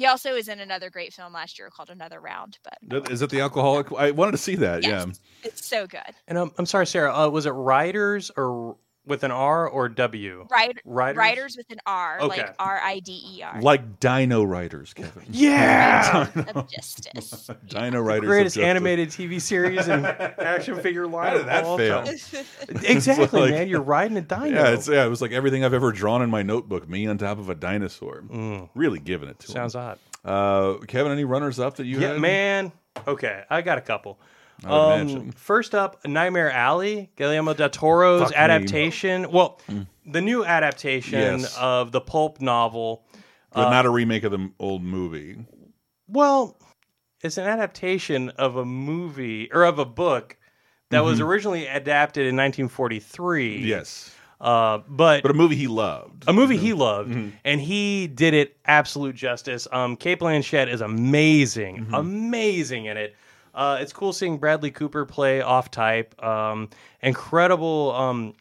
He also is in another great film last year called Another Round, but is it the alcoholic? I wanted to see that. Yes. Yeah. it's so good. And um, I'm sorry, Sarah. Uh, was it Riders or with an R or W? Right, Riders? writers with an R, Okay. like R I D E R. Like Dino Riders, Kevin. Yeah. of Justice. Dino Riders. of Greatest Justice. animated TV series and action figure line. How did of that all fail? time. It's Exactly, like- man. You're riding a dino. Yeah, it's yeah. It was like everything I've ever drawn in my notebook. Me on top of a dinosaur. Mm. Really giving it to Sounds him. odd. Uh, Kevin, any runners up that you yeah, had? man. Okay, I got a couple. Um, imagine. first up, Nightmare Alley, Guillermo del Toro's Fuck me. adaptation. Well, the new adaptation Yes. of the pulp novel. but uh, not a remake of the m- old movie. Well, it's an adaptation of a movie or of a book that was Mhm. originally adapted in 1943. Yes, Uh, but but a movie he loved. a movie he loved, Mhm. and he did it absolute justice. Um, Cate Blanchett is amazing, Mm-hmm. amazing in it. Uh, it's cool seeing Bradley Cooper play off type. Um, incredible um,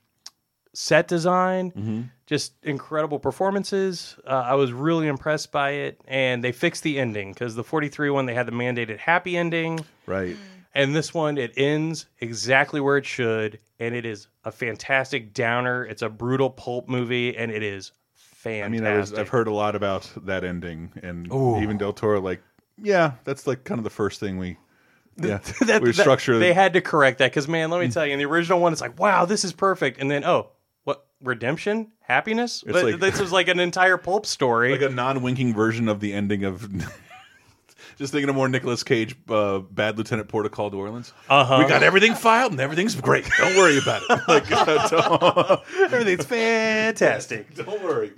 set design, Mm-hmm. just incredible performances. Uh, I was really impressed by it, and they fixed the ending because the 43 one they had the mandated happy ending. Right. And this one, it ends exactly where it should, and it is a fantastic downer. It's a brutal pulp movie, and it is fantastic. I mean, I was, I've heard a lot about that ending, and Ooh. even Del Toro, like, yeah, that's like kind of the first thing we, yeah, that, we structure. They had to correct that because, man, let me mm. tell you, in the original one, it's like, wow, this is perfect, and then oh, what redemption, happiness? It's like- this was like an entire pulp story. like a non-winking version of the ending of. Just thinking of more Nicolas Cage, uh, Bad Lieutenant Port of Call New Orleans. Uh-huh. We got everything filed and everything's great. Don't worry about it. Like, uh, don't, Everything's fantastic. don't worry.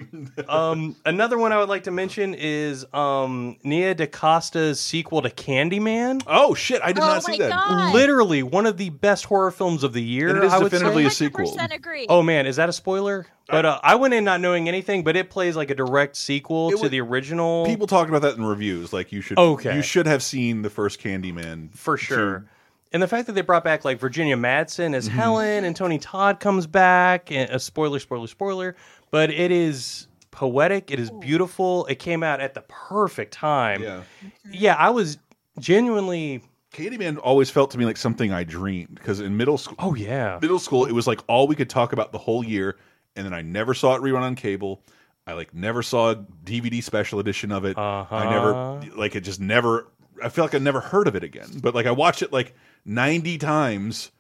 um, another one I would like to mention is um, Nia DaCosta's sequel to Candyman. Oh shit! I did Oh not see that. God. Literally one of the best horror films of the year. And it is I would definitively say. a sequel. 100% agree. Oh man, is that a spoiler? But uh, I went in not knowing anything, but it plays like a direct sequel It to the original. People talked about that in reviews. Like you should, Okay. you should have seen the first Candyman for sure. And the fact that they brought back like Virginia Madsen Mm-hmm. as Helen and Tony Todd comes back, and a spoiler, spoiler, spoiler. But it is poetic. It is beautiful. It came out at the perfect time. Yeah, Yeah, I was genuinely. Candyman always felt to me like something I dreamed because in middle school, Oh yeah. middle school, it was like all we could talk about the whole year, and then I never saw it rerun on cable. I like never saw a DVD special edition of it. Uh-huh. I never like it. Just never I feel like I never heard of it again. But like I watched it like ninety times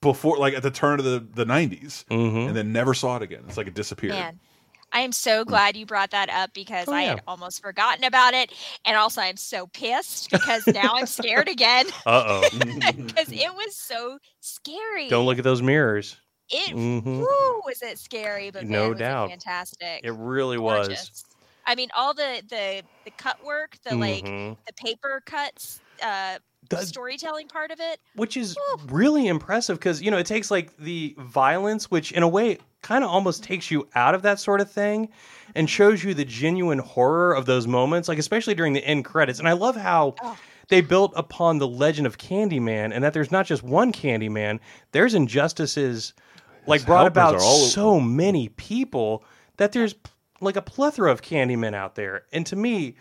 before, like at the turn of the the 90s Mm-hmm. and then never saw it again. It's like it disappeared. Man, I am so glad you brought that up because Oh, I yeah. had almost forgotten about it, and also I'm so pissed because now I'm scared again Uh oh. because it was so scary. Don't look at those mirrors. It Mhm. woo, was it scary, but No man, doubt. fantastic. It really was. I mean, all the the the cut work, the like Mhm. the paper cuts, uh, The- storytelling part of it. which is really impressive because you know it takes like the violence which in a way kind of almost takes you out of that sort of thing and shows you the genuine horror of those moments like especially during the end credits and i love how Oh. they built upon the legend of candyman and that there's not just one candyman there's injustices like His brought about all- so many people that there's like a plethora of candymen out there and to me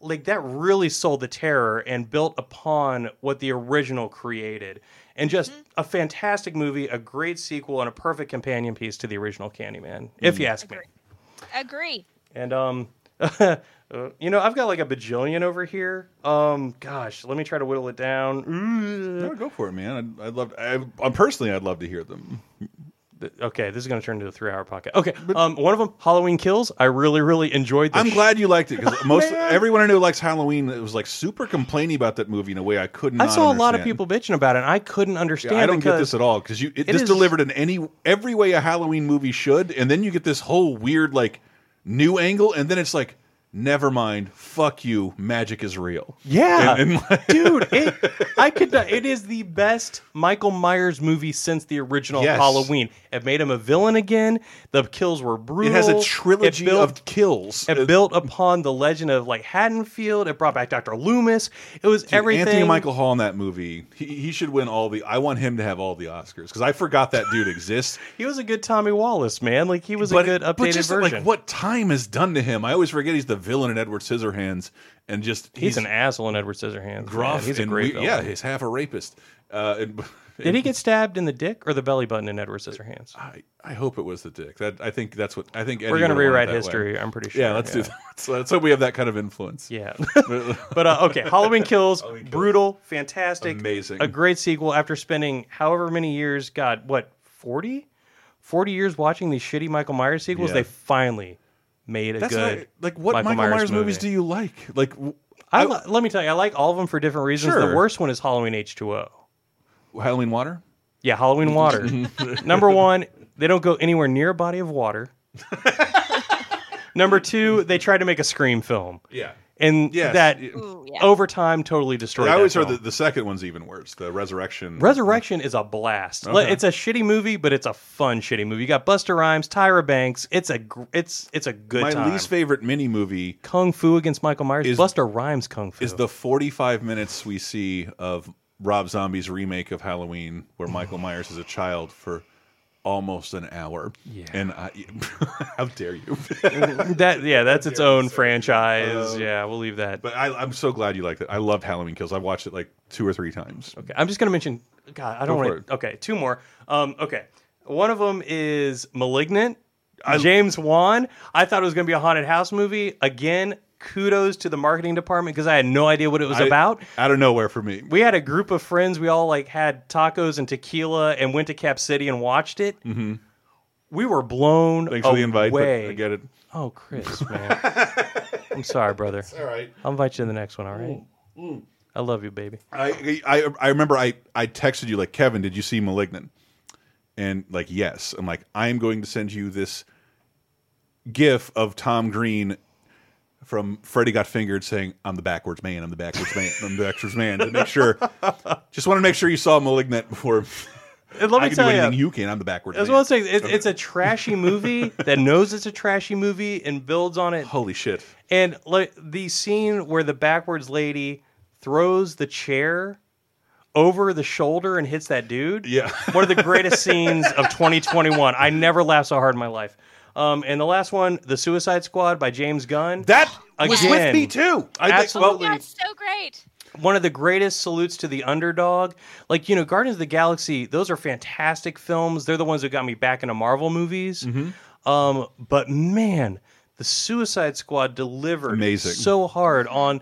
like that really sold the terror and built upon what the original created and just a fantastic movie a great sequel and a perfect companion piece to the original candyman if you ask me Agree. and um uh, you know i've got like a bajillion over here um gosh let me try to whittle it down No, go for it, man. I'd, I'd love. I, I personally, I'd love to hear them. Okay this is going to turn into a three hour podcast okay um one of them halloween kills i really really enjoyed the I'm glad you liked it because most everyone I knew likes Halloween. It was like super complaining about that movie in a way I couldn't. i saw a lot of people bitching about it and i couldn't understand Yeah, I don't get this at all because you it, it this is- delivered in any every way a Halloween movie should, and then you get this whole weird like new angle, and then it's like, never mind, fuck you, magic is real. Yeah, And- and, like- dude, it, I could. not- It is the best Michael Myers movie since the original Yes. Halloween. It made him a villain again. The kills were brutal. It has a trilogy built- of kills. It built upon the legend of like Haddonfield. It brought back Doctor Loomis. It was Dude, everything. Anthony Michael Hall in that movie, he, he should win all the. I want him to have all the Oscars because I forgot that dude exists. He was a good Tommy Wallace man. Like he was but, a good updated but just version. like what time has done to him. I always forget he's the villain in Edward Scissorhands, and just he's, an asshole in Edward Scissorhands. gruff. He's a great we- villain. yeah, he's half a rapist. Uh, and, Did he get stabbed in the dick or the belly button in Edward Scissorhands? I, I hope it was the dick. That I think that's what I think. We're gonna rewrite wanted that way. history, I'm pretty sure. Yeah, let's do that. Let's, let's hope we have that kind of influence. Yeah. but uh, okay, Halloween Kills, brutal, fantastic, Amazing. a great sequel. After spending however many years, God, what 40? 40 years watching these shitty Michael Myers sequels, Yeah. they finally made a That's good. not- like what Michael, Myers, movies do you like? Like I, li- let me tell you, I like all of them for different reasons. Sure. The worst one is Halloween H two O. Halloween Water. Yeah, Halloween Water. Number one, they don't go anywhere near a body of water. Number two, they tried to make a Scream film. Yeah. And Yes. that Ooh, yeah. over time totally destroyed. I always heard that the second one's even worse. The Resurrection. Resurrection is a blast. Okay. It's a shitty movie, but it's a fun shitty movie. You got Busta Rhymes, Tyra Banks. It's a gr- it's it's a good My time. least favorite mini movie Kung Fu against Michael Myers. is- Busta Rhymes Kung Fu. is the 45 minutes we see of Rob Zombie's remake of Halloween, where Michael Myers is a child for almost an hour. Yeah. And I, how dare you? that yeah, that's its own franchise. Um, yeah, we'll leave that. But I, I'm so glad you liked it. I loved Halloween Kills. I've watched it like two or three times. Okay, I'm just gonna mention. God, I don't want to. Okay, two more. Um, okay, one of them is *Malignant*. James Wan. I thought it was gonna be a haunted house movie. Again, kudos to the marketing department because I had no idea what it was I- about. Out of nowhere for me. We had a group of friends. We all like had tacos and tequila and went to Cap City and watched it. Mm-hmm. We were blown Thanks for the invite, but. I get it. Oh, Chris, man. I'm sorry, brother. all right. I'll invite you to the next one. All right. I love you, baby. I, I I remember I I texted you like Kevin, did you see *Malignant*? And like yes, I'm like I am going to send you this GIF of Tom Green from Freddy Got Fingered saying I'm the backwards man, I'm the backwards man, I'm the backwards man to make sure. Just want to make sure you saw *Malignant* before. And let I me can tell do you, anything you can. I'm the backwards. I was man. going to say it's, it's a trashy movie that knows it's a trashy movie and builds on it. Holy shit! And like the scene where the backwards lady throws the chair over the shoulder and hits that dude. Yeah. one of the greatest scenes of 2021. I never laughed so hard in my life. Um, and the last one, The Suicide Squad by James Gunn. That was with me too. I think- absolutely. That's so great. one of the greatest salutes to the underdog. Like, you know, Guardians of the Galaxy, those are fantastic films. They're the ones that got me back into Marvel movies. Mm-hmm. Um, but man, the Suicide Squad delivered Amazing. so hard on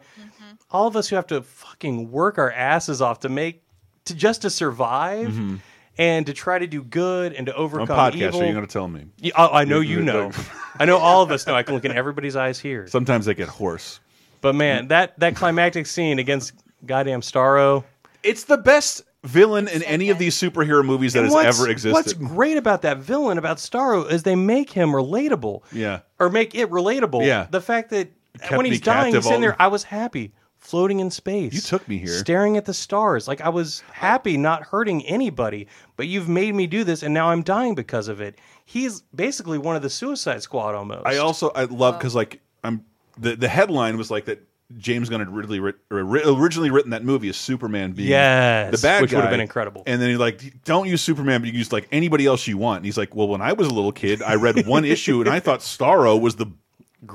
all of us who have to fucking work our asses off to make to just to survive Mhm. And to try to do good and to I'm a overcome podcaster. evil. You're going to tell me. Yeah, oh, I know You- you you- know. I know all of us know. I can look in everybody's eyes here. Sometimes they get hoarse. But man, that that climactic scene against goddamn Starro. It's the best villain in any of these superhero movies that has what's- ever existed. What's great about that villain about Starro is they make him relatable. Yeah. Or make it relatable. Yeah. The fact that Kept when me he's dying, captive he's sitting all- there. I was happy, floating in space. You took me here. staring at the stars. Like I was happy, not hurting anybody. But you've made me do this, and now I'm dying because of it. He's basically one of the Suicide Squad almost. I also I love because like I'm the the headline was like that James Gunn had really writ, originally written that movie as Superman being Yes, the bad which would have been incredible. And then he's like, don't use Superman, but you use like anybody else you want. And he's like, well, when I was a little kid, I read one issue and I thought Starro was the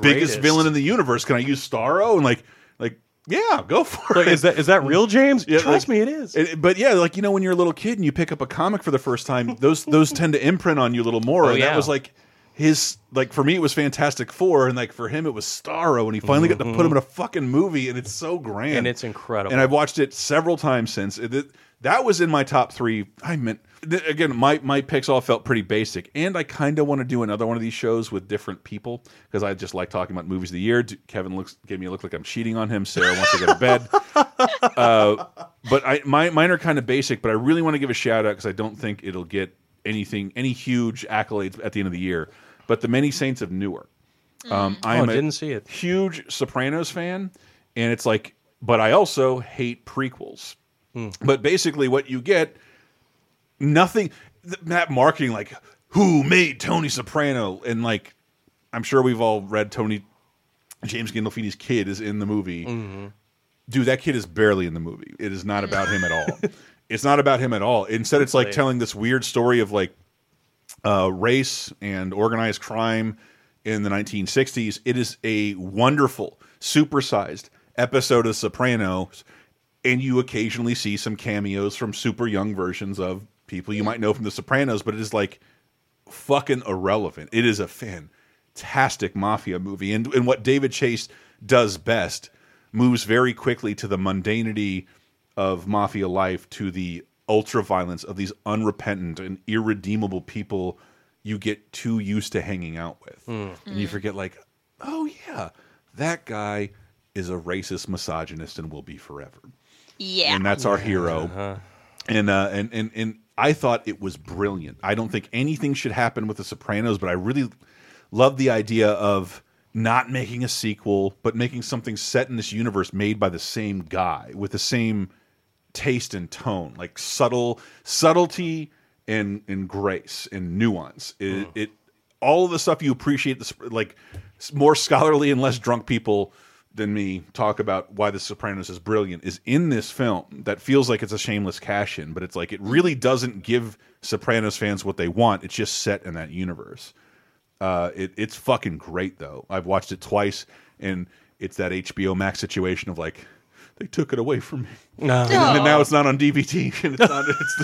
biggest villain in the universe. Can I use Starro? And like yeah, go for Like, it. is that is that real, James? Yeah, Trust like- me, it is. It- but yeah, like you know, when you're a little kid and you pick up a comic for the first time, those those tend to imprint on you a little more. Oh, and yeah. that was like his like for me it was Fantastic Four, and like for him it was Starro, and he finally got to put him in a fucking movie, and it's so grand, Mm-hmm. And it's incredible. And I've watched it several times since. It, it- that was in my top three. I meant again, my my picks all felt pretty basic, and I kind of want to do another one of these shows with different people because I just like talking about movies of the year. Kevin looks gave me a look like I'm cheating on him. Sarah wants to go to bed. uh, but I my mine are kind of basic, but I really want to give a shout out because I don't think it'll get anything any huge accolades at the end of the year. But the Many Saints of Newark. Um, Oh, I'm I a didn't see it. huge Sopranos fan, and it's like, but I also hate prequels. Hmm. But basically, what you get, nothing. That marketing, like who made Tony Soprano, and like, I'm sure we've all read Tony James Gandolfini's kid is in the movie. Mm-hmm. Dude, that kid is barely in the movie. It is not about him at all. it's not about him at all. Instead, it's like telling this weird story of like uh, race and organized crime in the 1960s. It is a wonderful, supersized episode of Sopranos, and you occasionally see some cameos from super young versions of people you might know from The Sopranos, but it is like fucking irrelevant. It is a fantastic mafia movie, and and what David Chase does best moves very quickly to the mundanity of mafia life to the ultra violence of these unrepentant and irredeemable people you get too used to hanging out with, and you forget like, oh yeah, that guy is a racist misogynist and will be forever Yeah. and that's our hero. And uh, and and and I thought it was brilliant. I don't think anything should happen with The Sopranos, but I really love the idea of not making a sequel, but making something set in this universe made by the same guy with the same taste and tone, like subtle subtlety and and grace and nuance. It, it all of the stuff you appreciate, this like more scholarly and less drunk people than me talk about why The Sopranos is brilliant is in this film that feels like it's a shameless cash in, but it's like it really doesn't give Sopranos fans what they want. It's just set in that universe. Uh, it, it's fucking great though. I've watched it twice, and it's that HBO Max situation of like they took it away from me, No. and then now it's not on DVD, and it's not. It's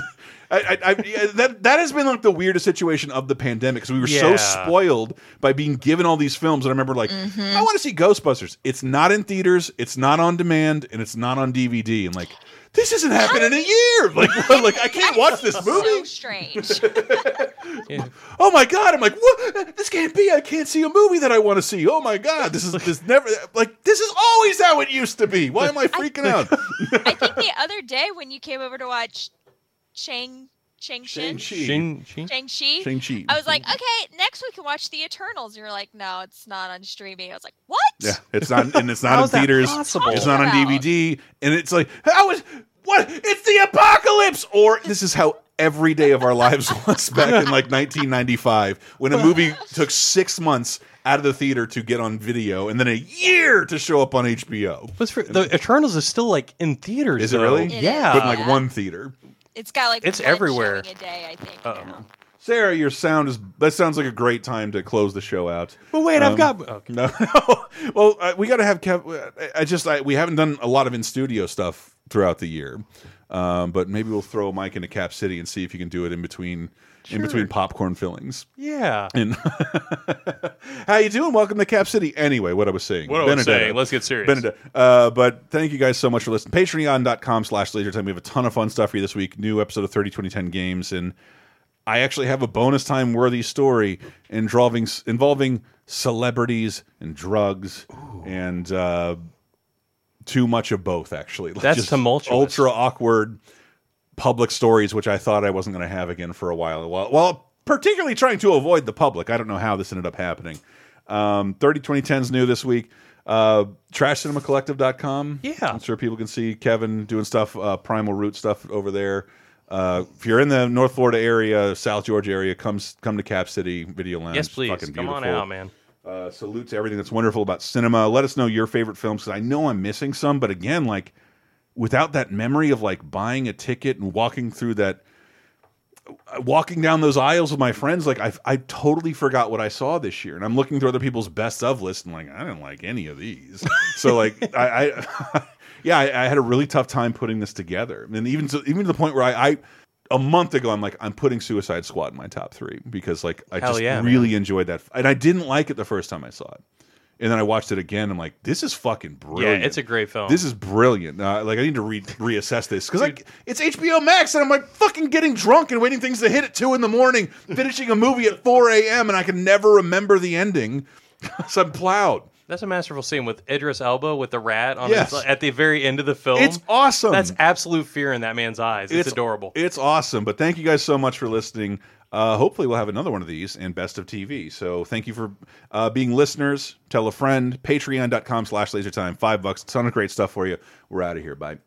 I, I, I, yeah, that that has been like the weirdest situation of the pandemic because we were so Yeah. spoiled by being given all these films. And I remember like mm-hmm. I want to see Ghostbusters. It's not in theaters. It's not on demand, and it's not on DVD. And like this hasn't happened in a year. Like like I can't watch this movie. So strange. Oh my god! I'm like, what? This can't be. I can't see a movie that I want to see. Oh my god! This is this never like this is always how it used to be. Why am I freaking out? I think the other day when you came over to watch Shang Shang-Chi, Shang-Chi. Shang-Chi? Shang-Chi, Shang-Chi. I was like, mm-hmm. okay, next we can watch The Eternals. You're like, no, it's not on streaming. I was like, what? Yeah, it's not, and it's not in theaters. possible? It's not on DVD, and it's like, how is what? It's the apocalypse, or this is how every day of our lives was back in like 1995 when a movie took six months out of the theater to get on video, and then a year to show up on HBO. What's for, the Eternals is still like in theaters. Is it really? It Yeah. But in like one theater. It's got like It's one everywhere. a day, I think. Uh-oh. Sarah, your sound is that sounds like a great time to close the show out. But wait, Um, I've got. Okay. No, well, uh, we got to have Kev. I just I, we haven't done a lot of in studio stuff throughout the year, um, but maybe we'll throw a mic into Cap City and see if you can do it in between in between popcorn fillings. Yeah. And how you doing? Welcome to Cap City. Anyway, what I was saying. What I was saying. Let's get serious. Benedetta. Uh, but thank you guys so much for listening. Patreon.com slash lasertime. We have a ton of fun stuff for you this week. New episode of 30 2010 games. And I actually have a bonus time worthy story involving involving celebrities and drugs and uh, too much of both. Actually, That's Just tumultuous. ultra awkward public stories, which I thought I wasn't going to have again for a while. Well, well, particularly trying to avoid the public. I don't know how this ended up happening. Um, 30 2010's new this week. Uh, TrashCinemaCollective.com. Yeah. I'm sure people can see Kevin doing stuff, uh, Primal Root stuff over there. Uh, if you're in the North Florida area, South Georgia area, come come to Cap City Video Lounge. Yes, please. Fucking Come on out, man. Uh, salute to everything that's wonderful about cinema. Let us know your favorite films because I know I'm missing some, but again, like without that memory of like buying a ticket and walking through that, walking down those aisles with my friends, like I I totally forgot what I saw this year, and I'm looking through other people's best of list and like I didn't like any of these. so like I, I yeah, I, I had a really tough time putting this together, and even to, even to the point where I. I a month ago, I'm like, I'm putting Suicide Squad in my top three because, like, I Hell just yeah, man. really enjoyed that, and I didn't like it the first time I saw it, and then I watched it again. I'm like, this is fucking brilliant. Yeah, it's a great film. This is brilliant. Uh, like, I need to re reassess this because like it's HBO Max, and I'm like fucking getting drunk and waiting things to hit at two in the morning, finishing a movie at 4 a.m. and I can never remember the ending so I'm plowed. That's a masterful scene with Idris Elba with the rat on Yes. his, at the very end of the film. It's awesome. That's absolute fear in that man's eyes. It's, adorable. It's awesome. But thank you guys so much for listening. Uh, hopefully, we'll have another one of these in Best of TV. So thank you for uh, being listeners. Tell a friend. Patreon.com slash lasertime. Five bucks. Ton of great stuff for you. We're out of here. Bye.